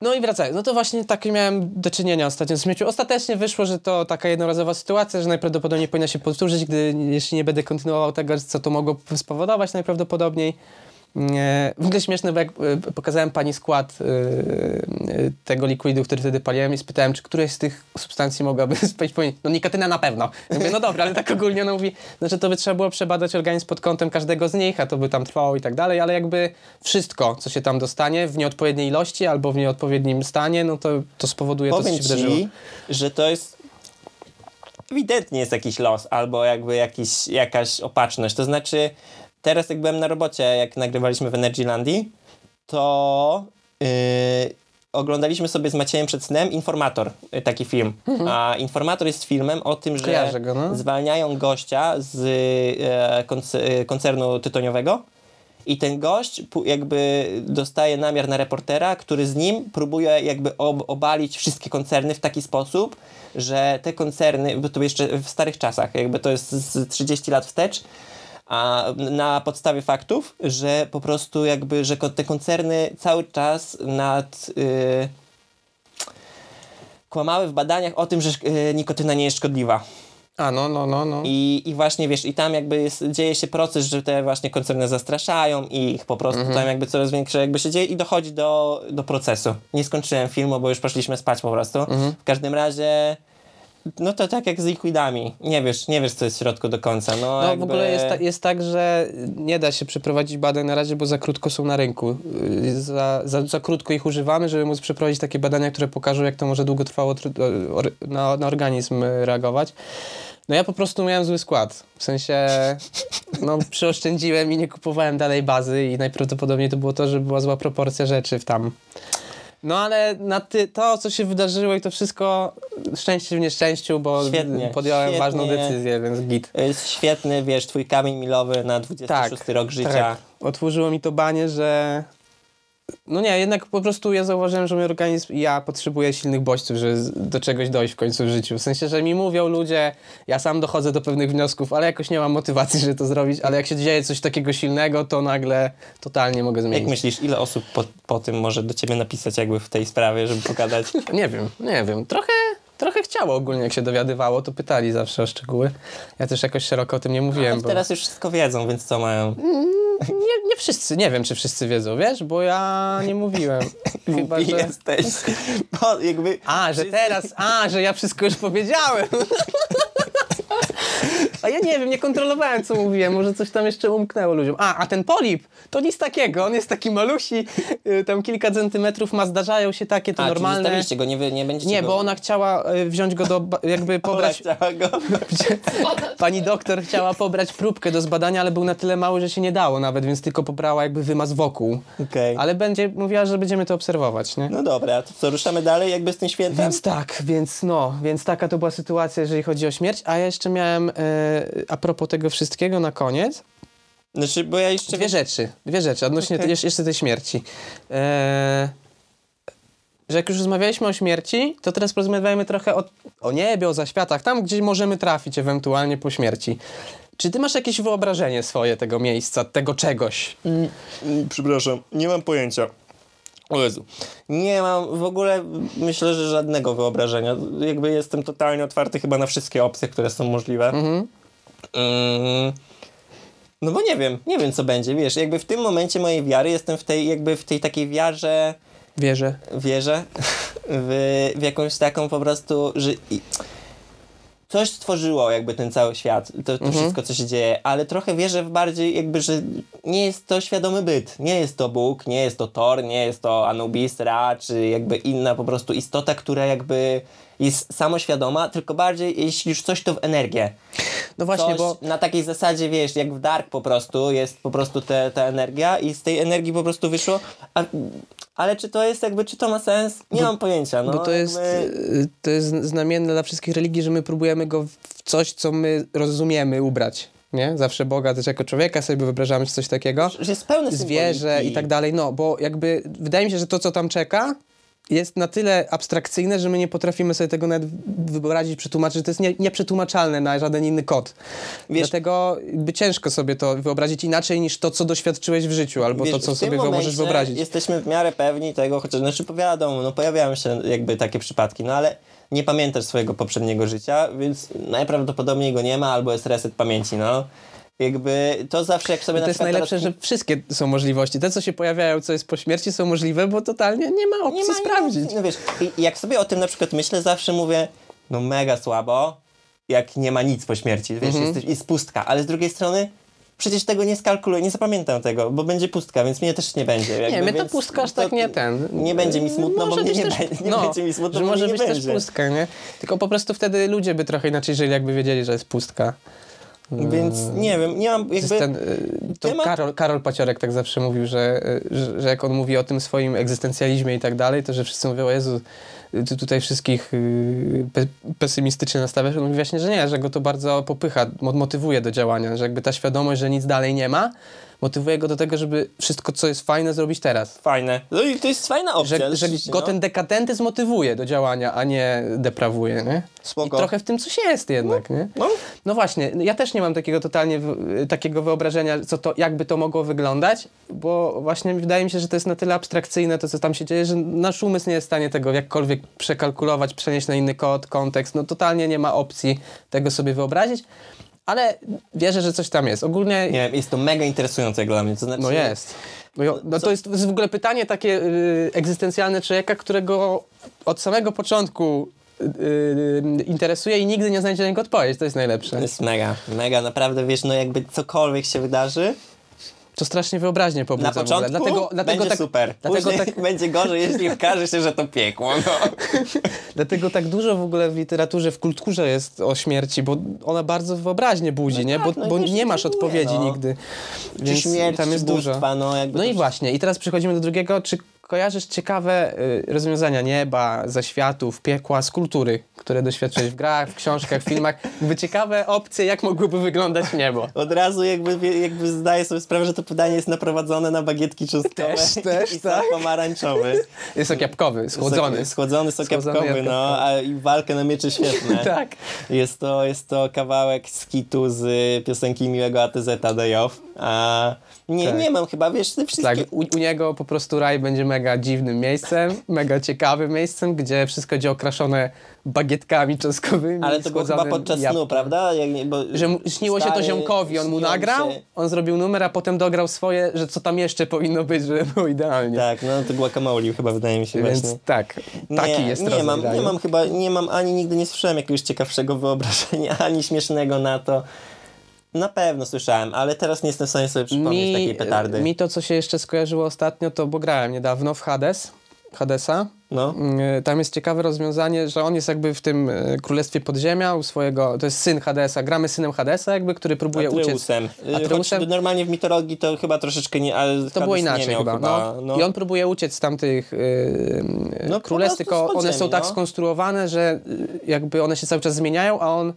No i wracając, no to właśnie takie miałem do czynienia ostatnio z śmiecią. Ostatecznie wyszło, że to taka jednorazowa sytuacja, że najprawdopodobniej powinna się powtórzyć, gdy jeśli nie będę kontynuował tego, co to mogło spowodować najprawdopodobniej. Nie. W ogóle śmieszne, bo jak y, pokazałem pani skład y, tego likwidu, który wtedy paliłem i spytałem, czy któreś z tych substancji mogłaby spać No nikotyna na pewno. Ja mówię, no dobra, ale tak ogólnie ona mówi, znaczy to by trzeba było przebadać organizm pod kątem każdego z nich, a to by tam trwało i tak dalej, ale jakby wszystko, co się tam dostanie w nieodpowiedniej ilości albo w nieodpowiednim stanie, no to, to spowoduje to, co Powiem się wydarzyło. ci, że to jest ewidentnie jest jakiś los albo jakby jakiś, jakaś opatrzność. To znaczy, teraz jak byłem na robocie, jak nagrywaliśmy w Energylandii, to yy, oglądaliśmy sobie z Maciejem przed snem Informator, y, taki film. A Informator jest filmem o tym, że Mhm. Go, no. zwalniają gościa z e, konc- e, koncernu tytoniowego i ten gość jakby dostaje namiar na reportera, który z nim próbuje jakby ob obalić wszystkie koncerny w taki sposób, że te koncerny, bo to jeszcze w starych czasach, jakby to jest z 30 lat wstecz, a na podstawie faktów, że po prostu jakby, że te koncerny cały czas nad... y, kłamały w badaniach o tym, że y, nikotyna nie jest szkodliwa. A, no, no, no, no. I, I właśnie wiesz, i tam jakby jest, dzieje się proces, że te właśnie koncerny zastraszają i ich po prostu tam jakby coraz większe jakby się dzieje i dochodzi do, do procesu. Nie skończyłem filmu, bo już poszliśmy spać po prostu. W każdym razie, no to tak jak z liquidami. Nie wiesz, nie wiesz co jest w środku do końca. No, No jakby... w ogóle jest, ta, jest tak, że nie da się przeprowadzić badań na razie, bo za krótko są na rynku. Yy, Za, za, za krótko ich używamy, żeby móc przeprowadzić takie badania, które pokażą, jak to może długotrwało na, na organizm y, reagować. No ja po prostu miałem zły skład. W sensie, no przyoszczędziłem i nie kupowałem dalej bazy i najprawdopodobniej to było to, że była zła proporcja rzeczy w tam. No ale na ty, to, co się wydarzyło i to wszystko, szczęście w nieszczęściu, bo Świetnie, podjąłem świetnie. ważną decyzję, więc git. Jest świetny, wiesz, twój kamień milowy na 26 rok życia. Tak. Otworzyło mi to banie, że. No nie, jednak po prostu ja zauważyłem, że mój organizm i ja potrzebuję silnych bodźców, żeby do czegoś dojść w końcu w życiu. W sensie, że mi mówią ludzie, ja sam dochodzę do pewnych wniosków, ale jakoś nie mam motywacji, żeby to zrobić, ale jak się dzieje coś takiego silnego, to nagle totalnie mogę Jak zmienić. myślisz, ile osób po, po tym może do ciebie napisać jakby w tej sprawie, żeby pogadać? Nie wiem, nie wiem. Trochę, trochę chciało ogólnie, jak się dowiadywało, to pytali zawsze o szczegóły. Ja też jakoś szeroko o tym nie mówiłem. No, bo... teraz już wszystko wiedzą, więc co mają? Nie, nie wszyscy, nie wiem, czy wszyscy wiedzą, wiesz, bo ja nie mówiłem. Chyba, że... jesteś. Bo jakby... A, że teraz, a, że ja wszystko już powiedziałem. A ja nie wiem, nie kontrolowałem, co mówiłem. Może coś tam jeszcze umknęło ludziom. A, a ten polip, to nic takiego. On jest taki malusi, y, tam kilka centymetrów ma, zdarzają się takie, to A, czyli normalne. zostawiliście go, nie, wy- nie będziecie Nie, go... bo ona chciała y, wziąć go do, jakby pobrać, chciała go... pani doktor chciała pobrać próbkę do zbadania, ale był na tyle mały, że się nie dało nawet, więc tylko pobrała jakby wymaz wokół. Okej. Ale będzie, mówiła, że będziemy to obserwować, nie? No dobra, to co, ruszamy dalej jakby z tym świętem? Więc tak, więc no, więc taka to była sytuacja, jeżeli chodzi o śmierć. A ja jeszcze miałem, e, a propos tego wszystkiego na koniec, Znaczy, bo ja jeszcze... dwie rzeczy, dwie rzeczy odnośnie tej, jeszcze tej śmierci. E, że jak już rozmawialiśmy o śmierci, to teraz porozmawiajmy trochę o, o niebie, o zaświatach, tam gdzie możemy trafić ewentualnie po śmierci. Czy ty masz jakieś wyobrażenie swoje tego miejsca, tego czegoś? Mm, Przepraszam, nie mam pojęcia. O Jezu. Nie mam w ogóle, myślę, że żadnego wyobrażenia. Jakby jestem totalnie otwarty chyba na wszystkie opcje, które są możliwe. Mhm. Mm, no bo nie wiem, nie wiem co będzie, wiesz, jakby w tym momencie mojej wiary jestem w tej, jakby w tej takiej wiarze, Wierzę. wierzę w, w jakąś taką po prostu, że coś stworzyło jakby ten cały świat, to, to Mhm. wszystko, co się dzieje, ale trochę wierzę w bardziej jakby, że nie jest to świadomy byt, nie jest to Bóg, nie jest to Thor, nie jest to Anubis, Ra, czy jakby inna po prostu istota, która jakby jest samoświadoma, tylko bardziej jeśli już coś to w energię. No właśnie, Coś bo na takiej zasadzie, wiesz, jak w Dark po prostu jest po prostu te, ta energia i z tej energii po prostu wyszło, a, ale czy to jest jakby, czy to ma sens? Nie mam pojęcia, no. bo to jest, y, to jest znamienne dla wszystkich religii, że my próbujemy go w coś, co my rozumiemy, ubrać. Nie? Zawsze Boga też jako człowieka sobie wyobrażamy coś takiego. że jest pełne zwierzę symboliki. i tak dalej. No, bo jakby wydaje mi się, że to, co tam czeka, jest na tyle abstrakcyjne, że my nie potrafimy sobie tego nawet wyobrazić, przetłumaczyć. To jest nie, nieprzetłumaczalne na żaden inny kod. Wiesz- Dlatego jakby ciężko sobie to wyobrazić inaczej niż to, co doświadczyłeś w życiu, albo Wiesz, to, co sobie możesz wyobrazić. Jesteśmy w miarę pewni tego, chociaż znaczy wiadomo, no pojawiają się jakby takie przypadki, no ale nie pamiętasz swojego poprzedniego życia, więc najprawdopodobniej go nie ma, albo jest reset pamięci, no. Jakby to zawsze jak sobie To na jest najlepsze, teraz... że wszystkie są możliwości. Te, co się pojawiają, co jest po śmierci, są możliwe, bo totalnie nie ma opcji nie ma sprawdzić. No wiesz, jak sobie o tym na przykład myślę, zawsze mówię, no mega słabo, jak nie ma nic po śmierci, wiesz, Mhm. jest, jest pustka, ale z drugiej strony przecież tego nie skalkuluję, nie zapamiętam tego, bo będzie pustka, więc mnie też nie będzie. Jakby, Nie, mnie ta pustka aż tak nie ten. Nie będzie mi smutno, Może bo mnie nie, też- będzie, nie no, będzie mi smutno, że bo może być nie też będzie. pustka, nie? Tylko po prostu wtedy ludzie by trochę inaczej żyli, jakby wiedzieli, że jest pustka. Więc nie wiem, nie mam jakby... ten, y, to temat- Karol, Karol Paciorek tak zawsze mówił, że, y, że, że jak on mówi o tym swoim egzystencjalizmie i tak dalej, to że wszyscy mówią, o Jezu, ty tutaj wszystkich y, pe pesymistycznie nastawiasz. On mówi właśnie, że nie, że go to bardzo popycha, mo- motywuje do działania, że jakby ta świadomość, że nic dalej nie ma, motywuje go do tego, żeby wszystko, co jest fajne, zrobić teraz. Fajne. No i to jest fajna opcja. Że, że go no. ten dekadentyzm motywuje do działania, a nie deprawuje, nie? Spoko. I trochę w tym coś jest jednak, nie? No. No właśnie, ja też nie mam takiego totalnie takiego wyobrażenia, co to, jakby to mogło wyglądać, bo właśnie wydaje mi się, że to jest na tyle abstrakcyjne, to co tam się dzieje, że nasz umysł nie jest w stanie tego jakkolwiek przekalkulować, przenieść na inny kod, kontekst. No totalnie nie ma opcji tego sobie wyobrazić, ale wierzę, że coś tam jest. Ogólnie Nie jest to mega interesujące dla mnie, to znaczy... no jest. No, no to jest, w ogóle pytanie takie y, egzystencjalne człowieka, którego od samego początku y, y, interesuje i nigdy nie znajdzie na niego odpowiedź. To jest najlepsze. To jest mega, mega, naprawdę, wiesz, no jakby cokolwiek się wydarzy, To strasznie wyobraźnię pobudza na początku Dlatego, dlatego będzie tak, super, Dlatego później tak, będzie gorzej, jeśli okaże się, że to piekło, no. dlatego tak dużo w ogóle w literaturze, w kulturze jest o śmierci, bo ona bardzo wyobraźnie budzi, nie? Bo, no bo wiesz, nie masz odpowiedzi no. nigdy. Czy Więc śmierć, tam czy jest dużo. bóstwa, no jakby No to i właśnie, i teraz przechodzimy do drugiego. Czy kojarzysz ciekawe y, rozwiązania nieba, zaświatów, piekła z kultury, które doświadczyłeś w grach, w książkach, w filmach? Jakby ciekawe opcje, jak mogłoby wyglądać niebo. Od razu jakby, jakby zdaję sobie sprawę, że to pytanie jest naprowadzone na bagietki czosnkowe Też, też, i tak. sok pomarańczowy. Jest ok jabłkowy, schłodzony. Sok- Schłodzony sok Schłodzony jabłkowy, jabłkowy. no, a i walkę na miecze świetne. Tak. Jest to, jest to kawałek z kitu z piosenki Miłego ATZ Day Off. A nie, Tak. nie mam chyba, wiesz, te wszystkie... Tak, u, u niego po prostu raj będzie mega dziwnym miejscem, mega ciekawym miejscem, gdzie wszystko będzie okraszone bagietkami czosnkowymi. Ale to było chyba podczas jabłkiem. snu, prawda? Jak, bo Że mu- śniło się to ziomkowi, on mu nagrał, się- on zrobił numer, a potem dograł swoje, że co tam jeszcze powinno być, żeby było idealnie. Tak, no to guacamole chyba wydaje mi się Więc właśnie. tak, taki nie, jest nie mam, nie mam chyba, nie mam ani nigdy nie słyszałem jakiegoś ciekawszego wyobrażenia, ani śmiesznego na to. Na pewno słyszałem, ale teraz nie jestem w stanie sobie przypomnieć takiej petardy. mi to, co się jeszcze skojarzyło ostatnio, to bo grałem niedawno w Hades, Hadesa. No. Mm, Tam jest ciekawe rozwiązanie, że on jest jakby w tym e, królestwie podziemia u swojego, to jest syn Hadesa, gramy synem Hadesa jakby, który próbuje uciec. Atreusem. Atreusem. Choć normalnie w mitologii to chyba troszeczkę nie, ale To było Hades inaczej nie miał chyba. no. no. I on próbuje uciec z tamtych yy, No, królestw, tylko one są tak no. skonstruowane, że y, jakby one się cały czas zmieniają, a on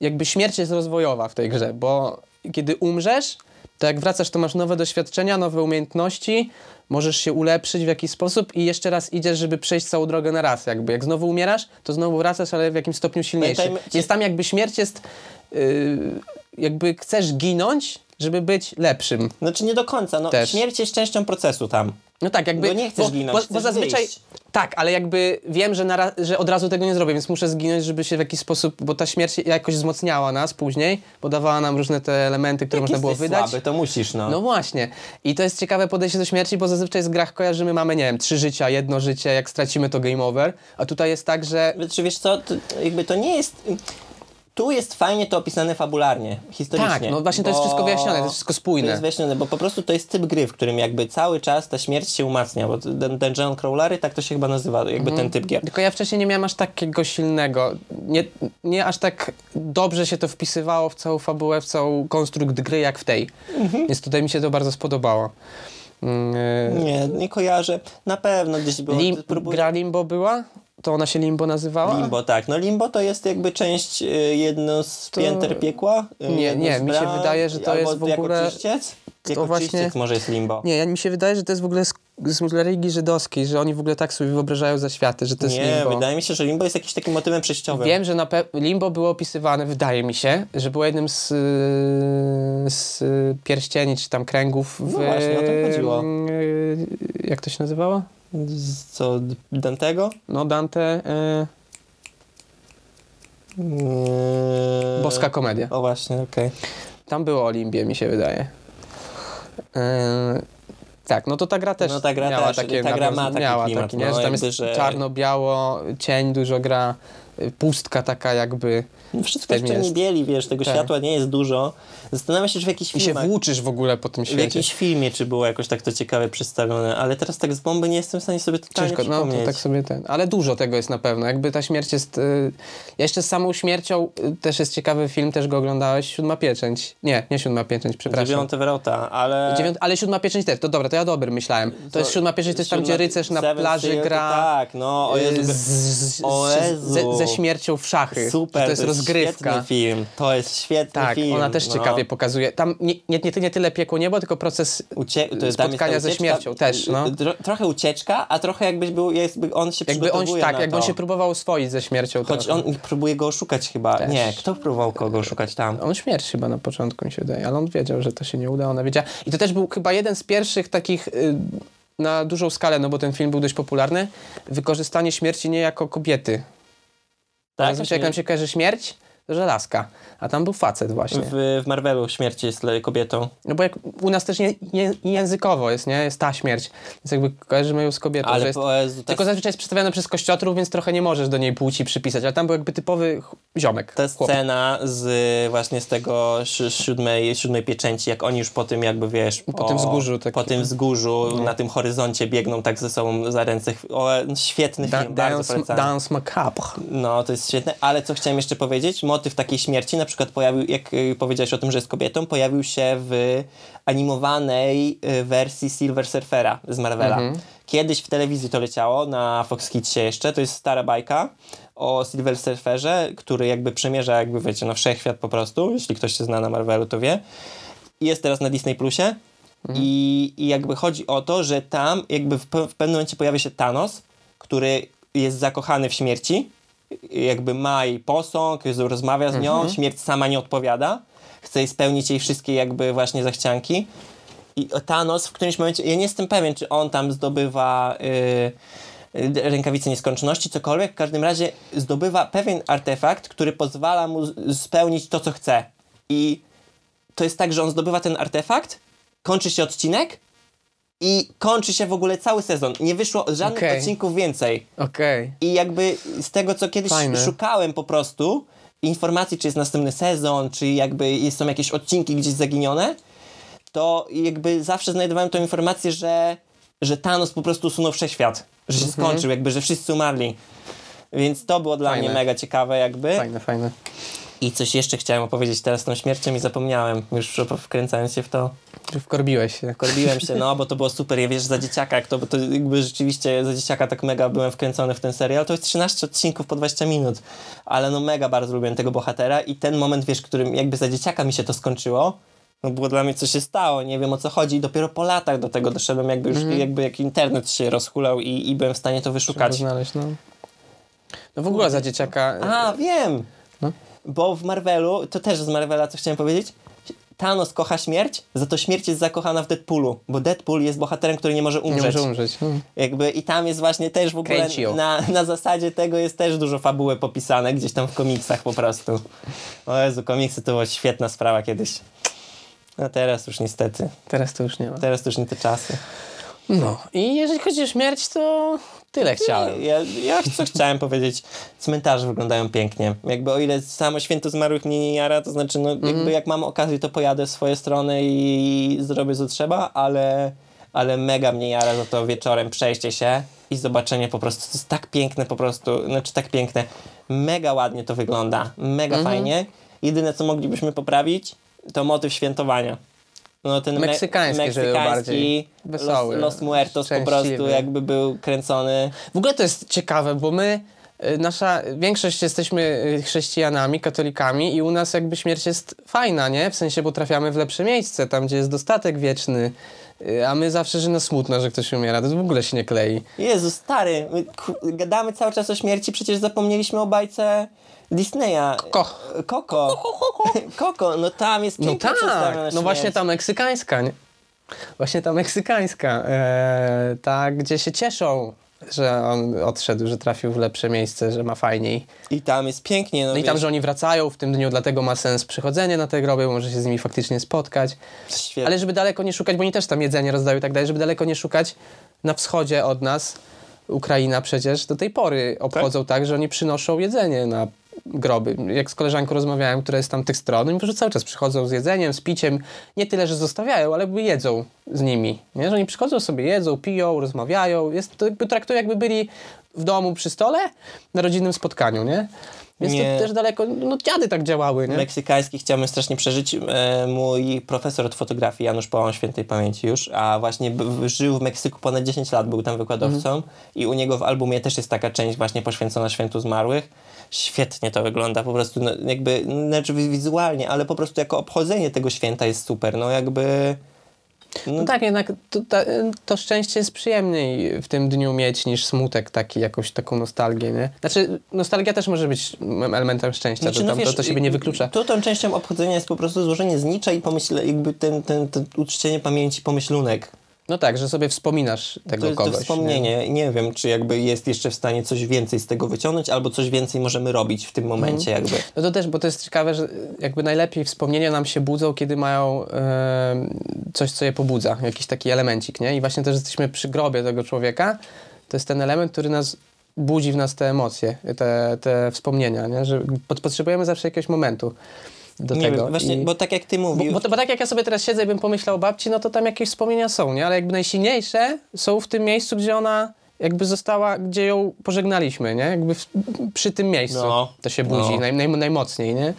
jakby śmierć jest rozwojowa w tej grze, bo kiedy umrzesz, to jak wracasz, to masz nowe doświadczenia, nowe umiejętności, możesz się ulepszyć w jakiś sposób i jeszcze raz idziesz, żeby przejść całą drogę na raz. Jakby jak znowu umierasz, to znowu wracasz, ale w jakimś stopniu silniejszy. Więc tam jakby śmierć jest, yy, jakby chcesz ginąć, żeby być lepszym. Znaczy nie do końca, no Też. śmierć jest częścią procesu tam. No tak, jakby. Bo nie chcesz ginąć, Bo, bo zazwyczaj. wyjść. Tak, ale jakby wiem, że, na, że od razu tego nie zrobię, więc muszę zginąć, żeby się w jakiś sposób. Bo ta śmierć jakoś wzmacniała nas później, bo dawała nam różne te elementy, które Jak można było wydać. słaby, to musisz, no. No właśnie. I to jest ciekawe podejście do śmierci, bo zazwyczaj z grach kojarzymy, mamy, nie wiem, trzy życia, jedno życie, jak stracimy to game over. A tutaj jest tak, że. Czy wiesz co, to, jakby to nie jest... tu jest fajnie to opisane fabularnie, historycznie. Tak, no właśnie to jest wszystko wyjaśnione, to jest wszystko spójne. To jest wyjaśnione, bo po prostu to jest typ gry, w którym jakby cały czas ta śmierć się umacnia, bo ten Dungeon Crawlery, tak to się chyba nazywa, jakby Mhm. ten typ gier. Tylko ja wcześniej nie miałem aż takiego silnego, nie, nie aż tak dobrze się to wpisywało w całą fabułę, w całą konstrukt gry jak w tej. Mhm. Więc tutaj mi się to bardzo spodobało. Mm, e, Nie, nie kojarzę. Na pewno gdzieś było. Lim, próbuję- gra Limbo była? To ona się Limbo nazywała? Limbo, tak. No Limbo to jest jakby część y, jedno z To- pięter piekła. y, Nie, nie, mi się wydaje, że to albo jest w jako ogóle- Czyściec? Jako właśnie- czyściec może jest Limbo. Nie, ja, mi się wydaje, że to jest w ogóle z, z religii żydowskiej, że oni w ogóle tak sobie wyobrażają zaświaty, że to jest Nie, Limbo. wydaje mi się, że Limbo jest jakimś takim motywem przejściowym. Wiem, że pe- Limbo było opisywane, wydaje mi się, że było jednym z, y, z pierścieni, czy tam kręgów w... No właśnie, o to chodziło. y, Jak to się nazywało? Co, Dantego? No Dante, y, Yy... Boska Komedia. O właśnie, okej. Tam było o Limbie, mi się wydaje. Y, tak, no to ta gra też No ta gra miała też, takie... ta gra ma taki miała klimat, taki, nie? no, że tam jest że- czarno-biało, cień dużo gra, y, pustka taka jakby... No wszystko jeszcze nie jest. bieli, wiesz, tego Tak. światła nie jest dużo. Zastanawiam się, czy w jakichś I się włóczysz w ogóle po tym W świecie. jakimś filmie, czy było jakoś tak to ciekawe przedstawione, ale teraz tak z bomby nie jestem w stanie sobie totalnie Ciężko, no przypomnieć. to tak sobie ten. Ale dużo tego jest na pewno. Jakby ta śmierć jest. Y, jeszcze z samą śmiercią y, też jest ciekawy film, też go oglądałeś. Siódma pieczęć. Nie, nie siódma pieczęć, przepraszam. Dziewiąty wrota, ale... Dziewiąt, ale siódma pieczęć też. To dobra, to ja dobry myślałem. To, jest siódma pieczęć, to jest tam, gdzie siódma- rycerz na Seven plaży gra. Tak, no, o Jezu, y, z, z, o z, Jezu. ze, ze śmiercią w szachy. super, Że to jest rozgrywka. świetny film, to jest świetny Tak, film. ona też no. Pokazuje. Tam nie, nie, nie, nie tyle piekło niebo, tylko proces Ucie- spotkania ze śmiercią też, no. Tro, trochę ucieczka, a trochę jakbyś był, jakby on się jakby on, tak, jakby on się próbował oswoić ze śmiercią. Choć trochę. on próbuje go oszukać chyba. Też. Nie, kto próbował kogo oszukać tam? On śmierć chyba na początku mi się wydaje, ale on wiedział, że to się nie uda, ona wiedziała. I to też był chyba jeden z pierwszych takich y, na dużą skalę, no bo ten film był dość popularny, wykorzystanie śmierci nie jako kobiety. Tak, Zazwyczaj jak nam się kojarzy śmierć, to że laska, a tam był facet właśnie. w, w Marvelu śmierć jest kobietą. No bo jak u nas też nie, nie, językowo jest, nie? Jest ta śmierć, więc jakby kojarzymy ją z kobietą, Ale jest... po ta, Tylko zazwyczaj jest przedstawiana przez kościotrów, więc trochę nie możesz do niej płci przypisać, ale tam był jakby typowy ziomek. ta chłop. scena z właśnie z tego si- siódmej, siódmej pieczęci, jak oni już po tym jakby wiesz... Po tym wzgórzu takim. Po tym wzgórzu na tym horyzoncie biegną tak ze sobą za ręce. O, no, świetny Da, film, bardzo dance, polecam. dance macabre. No, to jest świetne, ale co chciałem jeszcze powiedzieć, motyw takiej śmierci na przykład pojawił, jak y, powiedziałeś o tym, że jest kobietą, pojawił się w animowanej y, wersji Silver Surfera z Marvela. Kiedyś w telewizji to leciało, na Fox Kidsie jeszcze, to jest stara bajka o Silver Surferze, który jakby przemierza, jakby wiecie, no wszechświat po prostu, jeśli ktoś się zna na Marvelu, to wie. Jest teraz na Disney Plusie. I, i jakby chodzi o to, że tam jakby w, w pewnym momencie pojawia się Thanos, który jest zakochany w śmierci, jakby ma jej posąg, rozmawia z nią, śmierć sama nie odpowiada, chce spełnić jej wszystkie jakby właśnie zachcianki. I Thanos w którymś momencie, ja nie jestem pewien, czy on tam zdobywa yy, rękawice nieskończoności, cokolwiek, w każdym razie zdobywa pewien artefakt, który pozwala mu spełnić to, co chce. I to jest tak, że on zdobywa ten artefakt, kończy się odcinek i kończy się w ogóle cały sezon. Nie wyszło żadnych Okej. odcinków więcej. Okej. I jakby z tego, co kiedyś Fajne. szukałem po prostu informacji, czy jest następny sezon, czy jakby jest, są jakieś odcinki gdzieś zaginione, to jakby zawsze znajdowałem tą informację, że, że Thanos po prostu usunął wszechświat. Że się skończył, jakby, że wszyscy umarli. Więc to było dla Fajne. mnie mega ciekawe jakby. Fajne, fajne. I coś jeszcze chciałem opowiedzieć teraz z tą śmiercią i zapomniałem, już wkręcając się w to. Wkorbiłeś się. Korbiłem się, no bo to było super. Ja wiesz, za dzieciaka, jak to, bo to jakby rzeczywiście za dzieciaka tak mega byłem wkręcony w ten serial. To jest 13 odcinków po 20 minut, ale no mega bardzo lubiłem tego bohatera i ten moment, wiesz, którym jakby za dzieciaka mi się to skończyło, no było dla mnie, co się stało, nie wiem o co chodzi. I dopiero po latach do tego doszedłem, jakby już jakby jak internet się rozhulał i, i byłem w stanie to Trzeba wyszukać. znaleźć, no. No w ogóle za dzieciaka... A, wiem! No. Bo w Marvelu, to też z Marvela, co chciałem powiedzieć, Thanos kocha śmierć, za to śmierć jest zakochana w Deadpoolu, bo Deadpool jest bohaterem, który nie może nie umrzeć. może umrzeć. Hmm. Jakby i tam jest właśnie też w ogóle na, na zasadzie tego jest też dużo fabuły popisane gdzieś tam w komiksach po prostu. O Jezu, komiksy to była świetna sprawa kiedyś. A teraz już niestety. Teraz to już nie ma. Teraz to już nie te czasy. No i jeżeli chodzi o śmierć, to Tyle chciałem. Ja, ja co chciałem powiedzieć, cmentarze wyglądają pięknie. Jakby o ile samo święto zmarłych mnie nie jara, to znaczy no Mhm. jakby jak mam okazję, to pojadę w swoje strony i zrobię co trzeba, ale, ale mega mnie jara za to wieczorem przejście się i zobaczenie po prostu, to jest tak piękne po prostu, znaczy tak piękne, mega ładnie to wygląda, mega Mhm. fajnie. Jedyne co moglibyśmy poprawić, to motyw świętowania. No ten me- Meksykański, żeby był bardziej wesoły, Los, Los Muertos po prostu jakby był kręcony. W ogóle to jest ciekawe, bo my, y, nasza większość jesteśmy y, chrześcijanami, katolikami i u nas jakby śmierć jest fajna, nie? W sensie, bo trafiamy w lepsze miejsce, tam gdzie jest dostatek wieczny, y, a my zawsze, że nas smutno, że ktoś umiera, to w ogóle się nie klei. Jezu, stary, gadamy cały czas o śmierci, przecież zapomnieliśmy o bajce Disneya. Ko. Koko. Koko, no tam jest No pięknie przedstawiona tak, no właśnie ta meksykańska, nie? Właśnie ta meksykańska, e, ta gdzie się cieszą, że on odszedł, że trafił w lepsze miejsce, że ma fajniej. I tam jest pięknie, no, No i tam, że oni wracają w tym dniu, dlatego ma sens przychodzenie na te groby, może się z nimi faktycznie spotkać. świetnie. Ale żeby daleko nie szukać, bo oni też tam jedzenie rozdają i tak dalej, żeby daleko nie szukać, na wschodzie od nas, Ukraina przecież do tej pory obchodzą tak, że oni przynoszą jedzenie na groby. Jak z koleżanką rozmawiałem, która jest tam tych stron, oni po prostu cały czas przychodzą z jedzeniem, z piciem. Nie tyle, że zostawiają, ale jedzą z nimi. Nie? Że oni przychodzą sobie, jedzą, piją, rozmawiają. Jest, to jakby traktują, jakby byli w domu przy stole na rodzinnym spotkaniu, nie? Więc Nie. to też daleko, no dziady tak działały, nie? Meksykański chciałbym strasznie przeżyć. E, mój profesor od fotografii, Janusz Połon, świętej pamięci już, a właśnie b- żył w Meksyku ponad 10 lat, był tam wykładowcą i u niego w albumie też jest taka część właśnie poświęcona świętu zmarłych. Świetnie to wygląda, po prostu no, jakby, znaczy wi- wizualnie, ale po prostu jako obchodzenie tego święta jest super, no jakby... No tak, jednak to, ta, to szczęście jest przyjemniej w tym dniu mieć niż smutek, taki, jakąś taką nostalgię, nie? Znaczy, nostalgia też może być elementem szczęścia, Znaczy, to, no tam, wiesz, to, to siebie nie wyklucza. Tu tą częścią obchodzenia jest po prostu złożenie znicza i pomyśle, jakby ten, ten, ten uczczenie pamięci pomyślunek. No tak, że sobie wspominasz tego To jest kogoś. to wspomnienie. Nie? wiem, czy jakby jest jeszcze w stanie coś więcej z tego wyciągnąć, albo coś więcej możemy robić w tym momencie jakby. No to też, bo to jest ciekawe, że jakby najlepiej wspomnienia nam się budzą, kiedy mają e, coś, co je pobudza, jakiś taki elemencik, nie? I właśnie też jesteśmy przy grobie tego człowieka, to jest ten element, który nas budzi w nas te emocje, te, te wspomnienia, nie? Że pot- potrzebujemy zawsze jakiegoś momentu do Nie tego. wiem, właśnie, I- bo tak jak ty Bo, mówisz, bo, to, bo tak jak ja sobie teraz siedzę i bym pomyślał o babci, no to tam jakieś wspomnienia są, nie? Ale jakby najsilniejsze są w tym miejscu, gdzie ona jakby została, gdzie ją pożegnaliśmy, nie? Jakby w, przy tym miejscu No. to się budzi No. naj, naj, najmocniej, nie?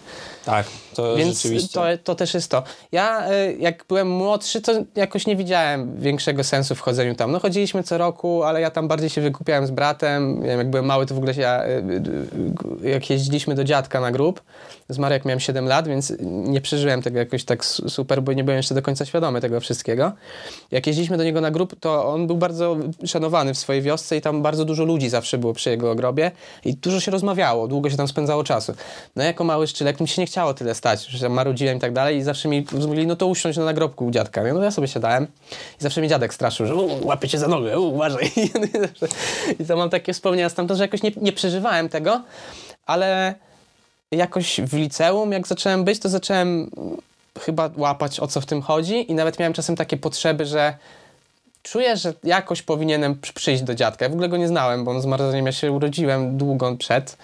Tak, to Więc rzeczywiście. to, to też jest to. Ja y, jak byłem młodszy, to jakoś nie widziałem większego sensu w chodzeniu tam. No chodziliśmy co roku, ale ja tam bardziej się wykupiałem z bratem. Nie wiem, jak byłem mały, to w ogóle się ja, y, y, jak jeździliśmy do dziadka na grób, zmarł jak miałem 7 lat, więc nie przeżyłem tego jakoś tak su- super, bo nie byłem jeszcze do końca świadomy tego wszystkiego. Jak jeździliśmy do niego na grób, to on był bardzo szanowany w swojej wiosce i tam bardzo dużo ludzi zawsze było przy jego grobie i dużo się rozmawiało, długo się tam spędzało czasu. No jako mały szczylek mi się nie chciało tyle stać, że marudziłem i tak dalej i zawsze mi mówili, no to usiądź na nagrobku u dziadka. No ja sobie siadałem i zawsze mi dziadek straszył, że "U, łapie cię za nogę, uważaj. I to mam takie wspomnienia stamtąd, że jakoś nie, nie przeżywałem tego, ale jakoś w liceum, jak zacząłem być, to zacząłem chyba łapać o co w tym chodzi i nawet miałem czasem takie potrzeby, że czuję, że jakoś powinienem przy- przyjść do dziadka. Ja w ogóle go nie znałem, bo on zmarł zanim ja się urodziłem długo przed.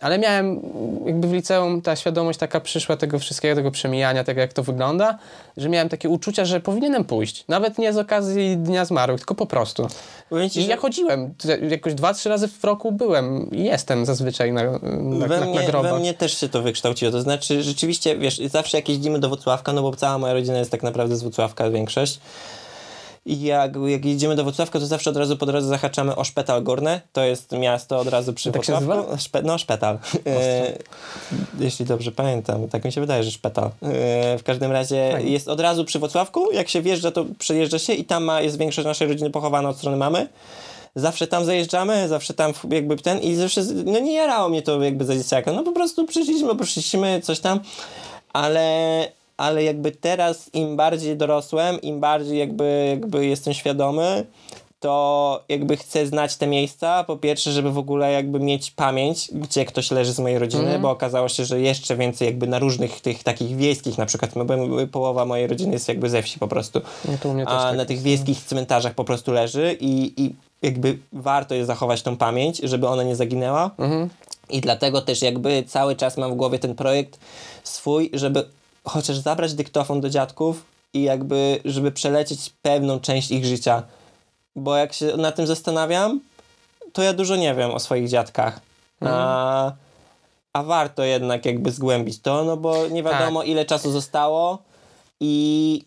Ale miałem jakby w liceum ta świadomość taka przyszła tego wszystkiego, tego przemijania, tego jak to wygląda, że miałem takie uczucia, że powinienem pójść. Nawet nie z okazji Dnia Zmarłych, tylko po prostu. Ci, I ja chodziłem, jakoś dwa, trzy razy w roku byłem i jestem zazwyczaj na, na, we, na, mnie, na grobach. we mnie też się to wykształciło. To znaczy, rzeczywiście, wiesz, zawsze jak jeździmy do Wrocławka, no bo cała moja rodzina jest tak naprawdę z Wrocławka, większość. I jak, jak jedziemy do Wrocławka, to zawsze od razu po drodze zahaczamy o Szpetal Górny. To jest miasto od razu przy Tak się Wrocławku. Szpe, no, Szpetal. E, jeśli dobrze pamiętam, tak mi się wydaje, że Szpetal. E, w każdym razie jest od razu przy Wrocławku. Jak się wjeżdża, to przejeżdża się i tam ma, jest większość naszej rodziny pochowana od strony mamy. Zawsze tam zajeżdżamy, zawsze tam jakby ten i zawsze, no nie jarało mnie to jakby za dzieciaka, no po prostu przyszliśmy, poszliśmy, coś tam, ale, ale jakby teraz im bardziej dorosłem, im bardziej jakby, jakby jestem świadomy, to jakby chcę znać te miejsca, po pierwsze, żeby w ogóle jakby mieć pamięć, gdzie ktoś leży z mojej rodziny, bo okazało się, że jeszcze więcej jakby na różnych tych takich wiejskich, na przykład połowa mojej rodziny jest jakby ze wsi po prostu, No a tak na tych wiejskich cmentarzach po prostu leży i, i jakby warto jest zachować tą pamięć, żeby ona nie zaginęła. I dlatego też jakby cały czas mam w głowie ten projekt swój, żeby chociaż zabrać dyktofon do dziadków i jakby, żeby przelecieć pewną część ich życia. Bo jak się na tym zastanawiam, to ja dużo nie wiem o swoich dziadkach. A, a warto jednak jakby zgłębić to, no bo nie wiadomo ile czasu zostało i,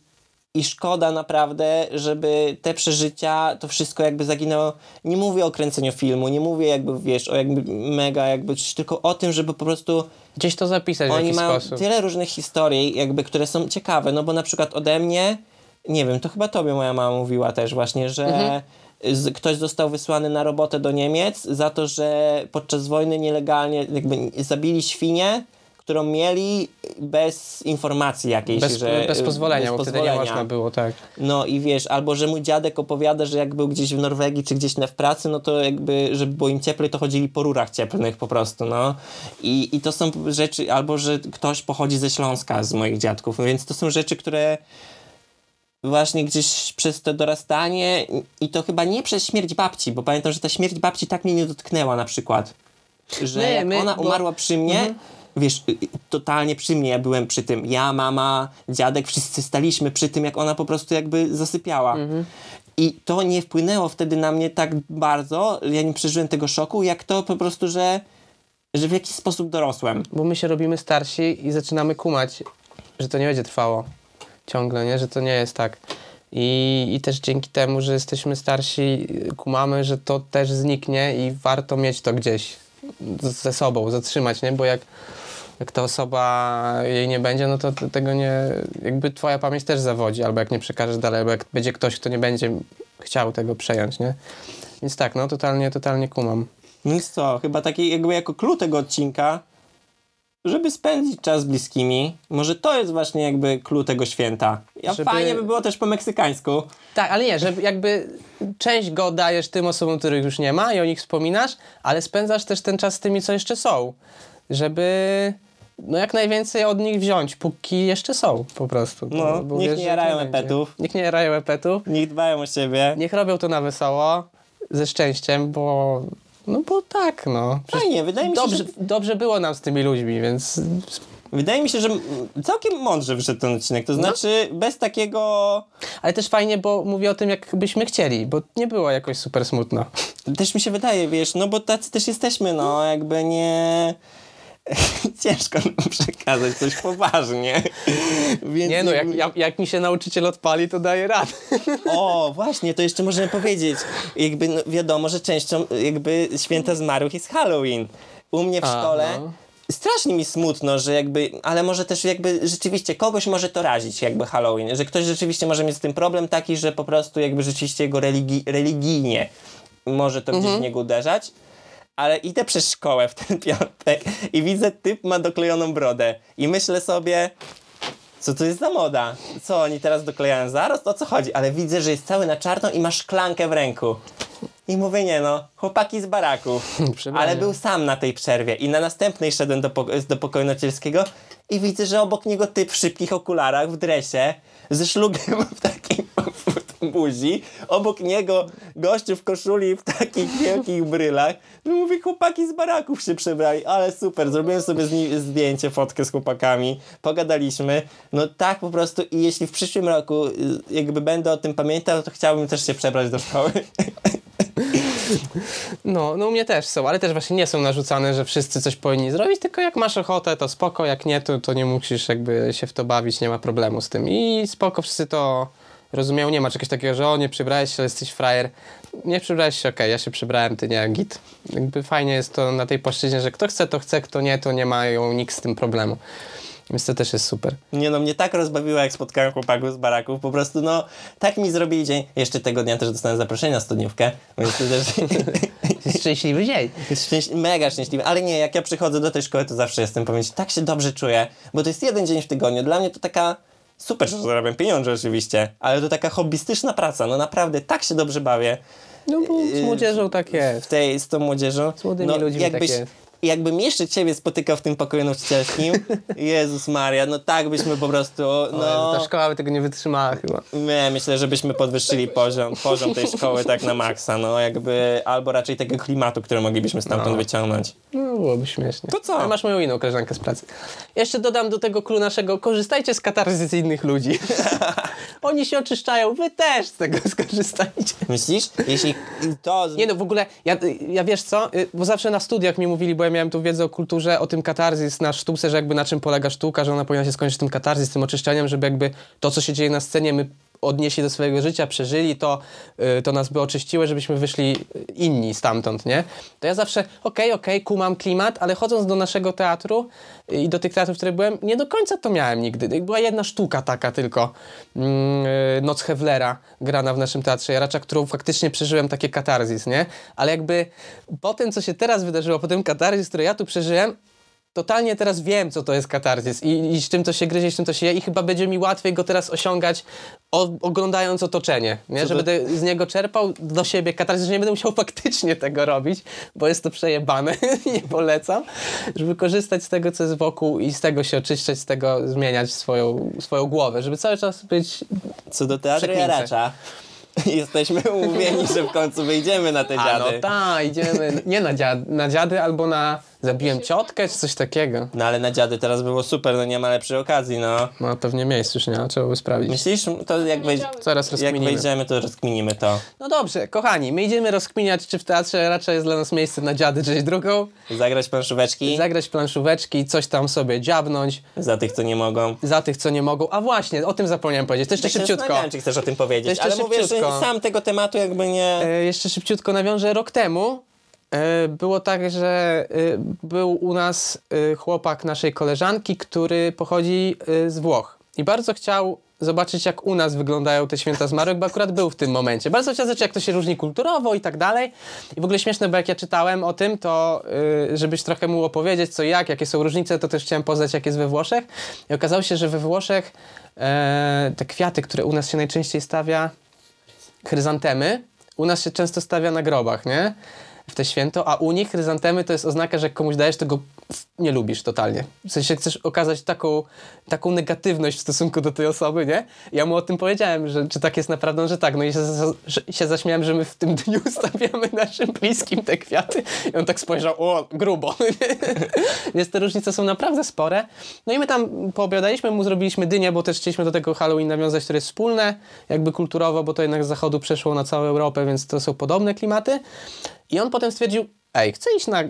i szkoda naprawdę, żeby te przeżycia, to wszystko jakby zaginęło. Nie mówię o kręceniu filmu, nie mówię jakby, wiesz, o jakby mega jakby, tylko o tym, żeby po prostu Gdzieś to zapisać w oni jakiś mają sposób. tyle różnych historii, jakby, które są ciekawe, no bo na przykład ode mnie, nie wiem, to chyba tobie moja mama mówiła też właśnie, że Mhm. ktoś został wysłany na robotę do Niemiec za to, że podczas wojny nielegalnie jakby zabili świnię, którą mieli bez informacji jakiejś, Bez, że... bez pozwolenia, bez bo wtedy nie pozwolenia. można było, tak. No i wiesz, albo że mój dziadek opowiada, że jak był gdzieś w Norwegii czy gdzieś na w pracy, no to jakby, żeby było im cieplej, to chodzili po rurach cieplnych po prostu, no. I, I to są rzeczy, albo że ktoś pochodzi ze Śląska z moich dziadków, więc to są rzeczy, które właśnie gdzieś przez to dorastanie i to chyba nie przez śmierć babci, bo pamiętam, że ta śmierć babci tak mnie nie dotknęła na przykład, że jak my- ona bo- umarła przy mnie, wiesz, y, y, totalnie przy mnie, ja byłem przy tym, ja, mama, dziadek, wszyscy staliśmy przy tym, jak ona po prostu jakby zasypiała. I to nie wpłynęło wtedy na mnie tak bardzo, ja nie przeżyłem tego szoku, jak to po prostu, że, że w jakiś sposób dorosłem. Bo my się robimy starsi i zaczynamy kumać, że to nie będzie trwało ciągle, nie? Że to nie jest tak. I, I też dzięki temu, że jesteśmy starsi, kumamy, że to też zniknie i warto mieć to gdzieś ze sobą, zatrzymać, nie? Bo jak, jak ta osoba jej nie będzie, no to tego nie, jakby twoja pamięć też zawodzi, albo jak nie przekażesz dalej, albo jak będzie ktoś, kto nie będzie chciał tego przejąć, nie? Więc tak, no totalnie, totalnie kumam. Więc co, chyba taki jakby jako clue tego odcinka, żeby spędzić czas z bliskimi. Może to jest właśnie jakby clue tego święta. Ja Żeby- fajnie by było też po meksykańsku. Tak, ale nie, że jakby część go dajesz tym osobom, których już nie ma i o nich wspominasz, ale spędzasz też ten czas z tymi, co jeszcze są. Żeby no jak najwięcej od nich wziąć, póki jeszcze są po prostu. No, bo niech wiesz, nie jarają epetów. Niech nie jarają epetów. Niech dbają o siebie. Niech robią to na wesoło, ze szczęściem, bo no bo tak, no. Przecież Fajnie, wydaje mi się, dobrze, że, dobrze było nam z tymi ludźmi, więc wydaje mi się, że całkiem mądrze wyszedł ten odcinek. To znaczy bez takiego... ale też fajnie, bo mówię o tym, jak byśmy chcieli, bo nie było jakoś super smutno. Też mi się wydaje, wiesz, no bo tacy też jesteśmy, no jakby nie... Ciężko nam przekazać coś poważnie. Więc Nie no, jak, jak, jak mi się nauczyciel odpali, to daje radę. O, właśnie, to jeszcze możemy powiedzieć. Jakby no, wiadomo, że częścią jakby święta zmarłych jest Halloween. U mnie w Aha. szkole strasznie mi smutno, że jakby, ale może też jakby rzeczywiście kogoś może to razić jakby Halloween, że ktoś rzeczywiście może mieć z tym problem taki, że po prostu jakby rzeczywiście jego religi religijnie może to gdzieś w niego uderzać. Ale idę przez szkołę w ten piątek i widzę, typ ma doklejoną brodę. I myślę sobie, co to jest za moda? Co oni teraz doklejają zaraz? O co chodzi? Ale widzę, że jest cały na czarno i ma szklankę w ręku. I mówię, nie no, chłopaki z baraków. Ale był sam na tej przerwie i na następnej szedłem do, poko- do pokoju nocierskiego i widzę, że obok niego typ w szybkich okularach, w dresie, ze szlugiem w takim buzi. Obok niego gościu w koszuli w takich wielkich brylach. No mówię, chłopaki z baraków się przebrali, ale super. Zrobiłem sobie zdjęcie, fotkę z chłopakami, pogadaliśmy. No tak po prostu i jeśli w przyszłym roku y, jakby będę o tym pamiętał, to chciałbym też się przebrać do szkoły. No, no u mnie też są, ale też właśnie nie są narzucane, że wszyscy coś powinni zrobić, tylko jak masz ochotę, to spoko, jak nie, to, to nie musisz jakby się w to bawić, nie ma problemu z tym. I spoko, wszyscy to rozumieją, nie ma czegoś takiego, że o, nie przybrałeś się, jesteś frajer. Nie przybrałeś się, okej, ja się przybrałem, ty nie, git. Jakby fajnie jest to na tej płaszczyźnie, że kto chce, to chce, kto nie, to nie mają nikt z tym problemu. Więc to też jest super. Nie no, mnie tak rozbawiło, jak spotkałem chłopaków z baraków. Po prostu, no, tak mi zrobili dzień. Jeszcze tego dnia też dostałem zaproszenie na studniówkę, więc to też Jest szczęśliwy dzień. jest mega szczęśliwy. Ale nie, jak ja przychodzę do tej szkoły, to zawsze jestem, powiem tak się dobrze czuję, bo to jest jeden dzień w tygodniu. Dla mnie to taka, super, że zarabiam pieniądze oczywiście, ale to taka hobbystyczna praca. No naprawdę, tak się dobrze bawię No bo z Yy, młodzieżą tak w jest. tej, z tą młodzieżą. Z młodymi no, ludźmi tak jakbyś, jakbym jeszcze ciebie spotykał w tym pokoju nauczycielskim, Jezus Maria, no tak byśmy po prostu, No. no... Ta szkoła by tego nie wytrzymała chyba. Nie, myślę, że byśmy podwyższyli poziom, poziom tej szkoły tak na maksa, no jakby, albo raczej tego klimatu, który moglibyśmy stamtąd No. wyciągnąć. No, byłoby śmiesznie. To co? Ale masz moją inną koleżankę z pracy. Jeszcze dodam do tego klu naszego, korzystajcie z katarzys innych ludzi. Oni się oczyszczają, wy też z tego skorzystajcie. Myślisz? Jeśli to... Nie no, w ogóle, ja, ja wiesz co, Y, bo zawsze na studiach mi mówili, bo miałem tu wiedzę o kulturze, o tym katarzys na sztuce, że jakby na czym polega sztuka, że ona powinna się skończyć tym katarzys, tym oczyszczaniem, żeby jakby to, co się dzieje na scenie, my odnieśli do swojego życia, przeżyli to, y, to nas by oczyściło, żebyśmy wyszli inni stamtąd, nie? To ja zawsze, okej, okej, kumam klimat, ale chodząc do naszego teatru y, i do tych teatrów, w których byłem, nie do końca to miałem nigdy. Była jedna sztuka taka tylko, mm, y, Noc Hewlera, grana w naszym teatrze Jaracza, którą faktycznie przeżyłem takie katarzis, nie? Ale jakby po tym, co się teraz wydarzyło, po tym katarzis, który ja tu przeżyłem, totalnie teraz wiem, co to jest katarzys i, i z czym to się gryzie, z czym to się je i chyba będzie mi łatwiej go teraz osiągać o, oglądając otoczenie, nie? Co że to- będę z niego czerpał do siebie katarzys, że nie będę musiał faktycznie tego robić, bo jest to przejebane i nie polecam, żeby korzystać z tego, co jest wokół i z tego się oczyszczać, z tego zmieniać swoją, swoją głowę, żeby cały czas być... Co do teatru. Jaracza, jesteśmy umówieni, że w końcu wyjdziemy na te A dziady. no tak, idziemy, nie na, dziad, na dziady albo na zabiłem ciotkę, czy coś takiego. No ale na dziady teraz było super, no nie ma lepszej okazji, no. No pewnie miejsc już nie ma, trzeba by sprawdzić. Myślisz, to jak, wej... Zaraz jak rozkminimy. wejdziemy, to rozkminimy to. No dobrze, kochani, my idziemy rozkminiać, czy w teatrze raczej jest dla nas miejsce na dziady, czy drugą, Zagrać planszóweczki zagrać planszóweczki, coś tam sobie dziabnąć, za tych, co nie mogą. za tych, co nie mogą. A właśnie, o tym zapomniałem powiedzieć, to jeszcze Tak szybciutko. zastanawiałem, czy chcesz o tym powiedzieć, Jeszcze ale mówię, że szybciutko. sam tego tematu jakby nie... E, jeszcze szybciutko nawiążę. Rok temu było tak, że e, był u nas e, chłopak naszej koleżanki, który pochodzi e, z Włoch i bardzo chciał zobaczyć, jak u nas wyglądają te święta zmarłych, bo akurat był w tym momencie. Bardzo chciał zobaczyć, jak to się różni kulturowo i tak dalej. I w ogóle śmieszne, bo jak ja czytałem o tym, to e, żebyś trochę mu opowiedzieć, co jak, jakie są różnice, to też chciałem poznać, jak jest we Włoszech. I okazało się, że we Włoszech e, te kwiaty, które u nas się najczęściej stawia, chryzantemy u nas się często stawia na grobach, nie? W te święto, a u nich chryzantemy to jest oznaka, że jak komuś dajesz, to go nie lubisz totalnie. W sensie chcesz okazać taką, taką negatywność w stosunku do tej osoby, nie? Ja mu o tym powiedziałem, że czy tak jest naprawdę, że tak. No i się, się zaśmiałem, że my w tym dniu stawiamy naszym bliskim te kwiaty. I on tak spojrzał, o, grubo. Więc te różnice są naprawdę spore. No i my tam poobiadaliśmy, mu zrobiliśmy dynię, bo też chcieliśmy do tego Halloween nawiązać, które jest wspólne, jakby kulturowo, bo to jednak z zachodu przeszło na całą Europę, więc to są podobne klimaty. I on potem stwierdził, ej, chcę iść na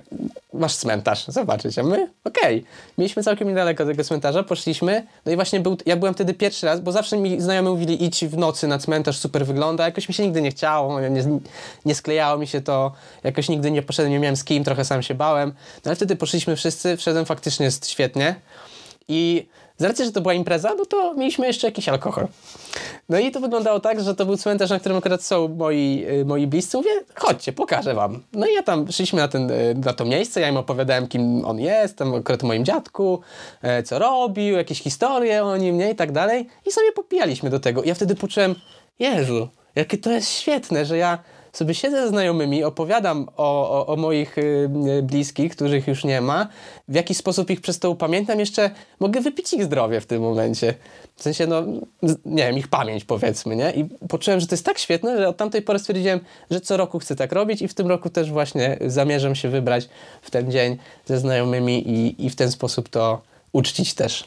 wasz cmentarz, zobaczyć, a my, okej. Mieliśmy całkiem niedaleko tego cmentarza, poszliśmy, no i właśnie był, ja byłem wtedy pierwszy raz, bo zawsze mi znajomi mówili, idź w nocy na cmentarz, super wygląda, jakoś mi się nigdy nie chciało, nie, nie sklejało mi się to, jakoś nigdy nie poszedłem, nie miałem z kim, trochę sam się bałem, no ale wtedy poszliśmy wszyscy, wszedłem, faktycznie jest świetnie. I z racji, że to była impreza, no to mieliśmy jeszcze jakiś alkohol. No i to wyglądało tak, że to był cmentarz, na którym akurat są moi, y, moi bliscy. Mówię, chodźcie, pokażę wam. No i ja tam szliśmy na, ten, y, na to miejsce, ja im opowiadałem, kim on jest, tam akurat o moim dziadku, e, co robił, jakieś historie o nim, nie, i tak dalej. I sobie popijaliśmy do tego. I ja wtedy poczułem, Jezu, jakie to jest świetne, że ja sobie siedzę ze znajomymi, opowiadam o, o, o moich y, y, bliskich, których już nie ma, w jaki sposób ich przez to upamiętam, jeszcze mogę wypić ich zdrowie w tym momencie. W sensie, no, nie wiem, ich pamięć powiedzmy, nie? I poczułem, że to jest tak świetne, że od tamtej pory stwierdziłem, że co roku chcę tak robić i w tym roku też właśnie zamierzam się wybrać w ten dzień ze znajomymi i, i w ten sposób to uczcić też.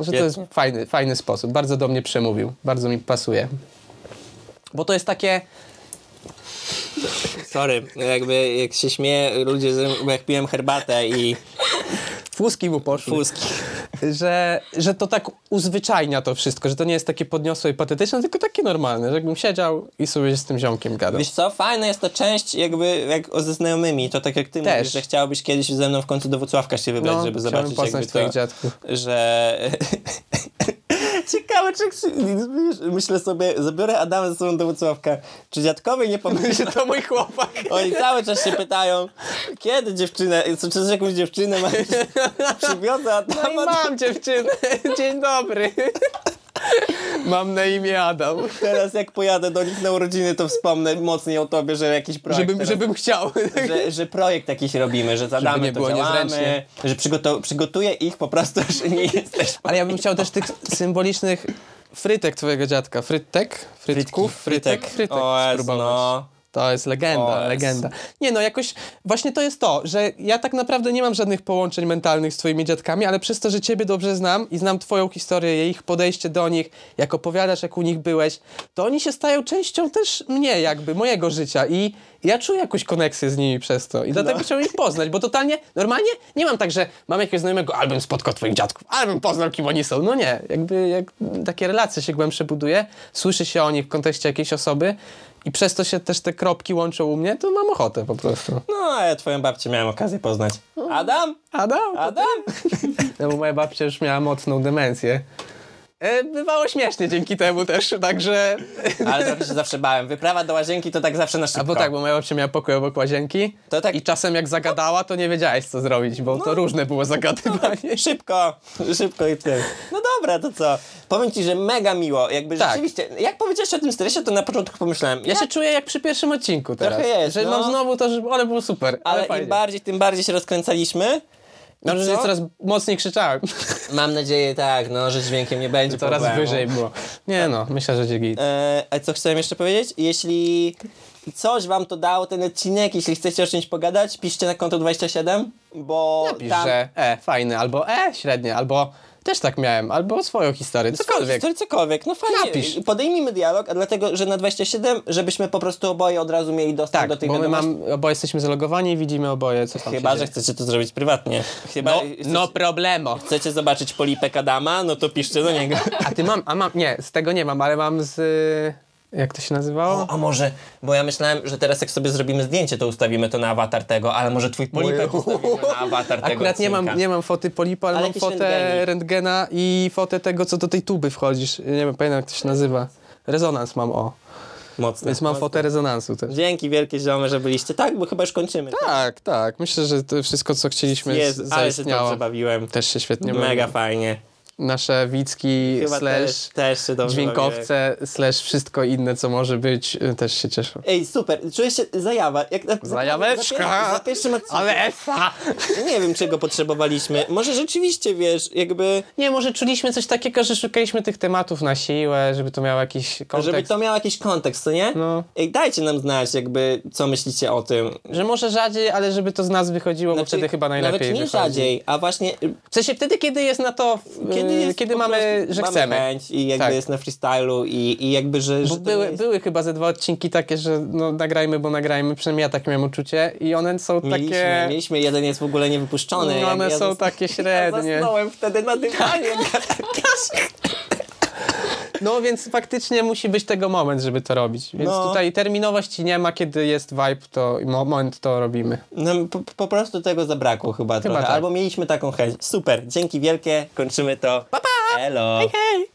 Że to jest fajny, fajny sposób. Bardzo do mnie przemówił. Bardzo mi pasuje. Bo to jest takie... Sorry, jakby jak się śmieję ludzie, jak piłem herbatę i Fłuski mu poszły. fuski. Że, że to tak uzwyczajnia to wszystko, że to nie jest takie podniosłe i patetyczne, tylko takie normalne, że jakbym siedział i sobie z tym ziomkiem gadał. Wiesz co, fajna jest ta część jakby jak ze znajomymi, to tak jak ty Też. mówisz, że chciałbyś kiedyś ze mną w końcu do Wrocławka się wybrać, No, żeby zobaczyć jakby to, dziadków. że... Ciekawe, czy myślę sobie, zabiorę Adama ze sobą do Wrocławka. Czy dziadkowie nie pomyślą? Że to mój chłopak. Oni cały czas się pytają, kiedy dziewczynę, czy, czy jakąś dziewczynę masz? Przywiozę No i Adama. mam dziewczynę. Dzień dobry. Mam na imię Adam. Teraz jak pojadę do nich na urodziny, to wspomnę mocniej o tobie, że jakiś projekt Żebym, teraz, żebym chciał. że, że projekt jakiś robimy, że zadamy nie to było działamy, niezręcznie. że przygotu- przygotuję ich po prostu, że nie jesteś Ale ja bym chciał też tych symbolicznych frytek twojego dziadka. Frytek? Frytków? Frytek? Frytek. O Jezu, spróbować. no. To jest legenda, O legenda. Nie no, jakoś właśnie to jest to, że ja tak naprawdę nie mam żadnych połączeń mentalnych z twoimi dziadkami, ale przez to, że ciebie dobrze znam i znam twoją historię, ich podejście do nich, jak opowiadasz, jak u nich byłeś, to oni się stają częścią też mnie jakby, mojego życia i ja czuję jakąś koneksję z nimi przez to i dlatego No. chciałem ich poznać, bo totalnie, normalnie nie mam tak, że mam jakiegoś znajomego, albym spotkał twoich dziadków, albym poznał, kim oni są. No nie, jakby jak takie relacje się głębsze buduje, słyszy się o nich w kontekście jakiejś osoby i przez to się też te kropki łączą u mnie, to mam ochotę po prostu. No, a ja twoją babcię miałem okazję poznać. Adam? Adam? to Adam? No bo moja babcia już miała mocną demencję. E, bywało śmiesznie dzięki temu też, także... Ale trochę się zawsze bałem. Wyprawa do łazienki to tak zawsze na szybko. Albo tak, bo moja babcia miała pokój obok łazienki To tak- i czasem jak zagadała, to nie wiedziałeś co zrobić, bo to różne było zagadywanie. Szybko, szybko i tym. No dobra, to co? Powiem ci, że mega miło. Jakby Tak. rzeczywiście, jak powiedziałeś o tym stresie, to na początku pomyślałem, Ja się czuję jak przy pierwszym odcinku teraz. Trochę jest, Że no. mam znowu to, że ale było super. Ale, ale im bardziej, tym bardziej się rozkręcaliśmy. No, że co? coraz mocniej krzyczałem. Mam nadzieję, tak, no, że dźwiękiem nie będzie Coraz problemu. wyżej było. Nie no, myślę, że dzięki. E, a co chciałem jeszcze powiedzieć? Jeśli coś wam to dało ten odcinek, jeśli chcecie o czymś pogadać, piszcie na konto 27, bo Napisz, tam... że e, fajny, albo e, średnie, albo też tak miałem, albo swoją historię, cokolwiek. Cokolwiek. cokolwiek, no fajnie. Napisz. Podejmijmy dialog, a dlatego, że na 27, żebyśmy po prostu oboje od razu mieli dostęp Tak, do tych bo my wiadomości. mam, oboje jesteśmy zalogowani i widzimy oboje, co tam Chyba, że dzieje. chcecie to zrobić prywatnie. Chyba, No, chcecie, no problemo. chcecie zobaczyć polipek Adama, no to piszcie do niego. A ty mam, a mam, nie, z tego nie mam, ale mam z, y, jak to się nazywało? O, a może, bo ja myślałem, że teraz jak sobie zrobimy zdjęcie, to ustawimy to na awatar tego, ale może twój polipek ustawimy na awatar tego Akurat nie mam, nie mam foty polipa, ale, Ale mam fotę rentgeni. rentgena i fotę tego, co do tej tuby wchodzisz. Nie wiem, pamiętam jak to się nazywa. Rezonans mam, o. Mocno. Więc mam mocno. fotę rezonansu też. Dzięki wielkie ziomy, że byliście. Tak, bo chyba już kończymy. Tak, tak. Myślę, że to wszystko, co chcieliśmy, Jest, z- ale się dobrze bawiłem. Też się świetnie Mega bawiłem. fajnie. Nasze wicki, Chyba slash też, też dźwiękowce, slash wszystko inne, co może być, y, też się cieszą. Ej, super, czuję się zajawa. Jak na, Zajaweczka! Za, pier- za pierwszym. Ale esa! Nie wiem, czego potrzebowaliśmy. Może rzeczywiście, wiesz, jakby... Nie, może czuliśmy coś takiego, że szukaliśmy tych tematów na siłę, żeby to miało jakiś kontekst. Żeby to miało jakiś kontekst, co nie? No. Ej, dajcie nam znać, jakby, co myślicie o tym. Że może rzadziej, ale żeby to z nas wychodziło, bo wtedy chyba najlepiej Znaczy, Nawet nie wychodzi. rzadziej, a właśnie... W sensie wtedy, kiedy jest na to, Kiedy, jest kiedy mamy, że mamy chcemy. chęć i jakby Tak. jest na freestylu i, i jakby, że... Bo że były, jest... były chyba ze dwa odcinki takie, że no nagrajmy, bo nagrajmy, przynajmniej ja tak miałem uczucie i one są Mieliśmy, takie... mieliśmy, jeden jest w ogóle niewypuszczony. No, jak one ja są zas- takie Ja średnie. zasnąłem wtedy na dywanie. No więc faktycznie musi być tego moment, żeby to robić. Więc No. tutaj terminowości nie ma, kiedy jest vibe, to mo- moment to robimy. No, po, po prostu tego zabrakło chyba, trochę. tak. Albo mieliśmy taką chęć. Super, dzięki wielkie, kończymy to. Pa, pa! Elo! Hej!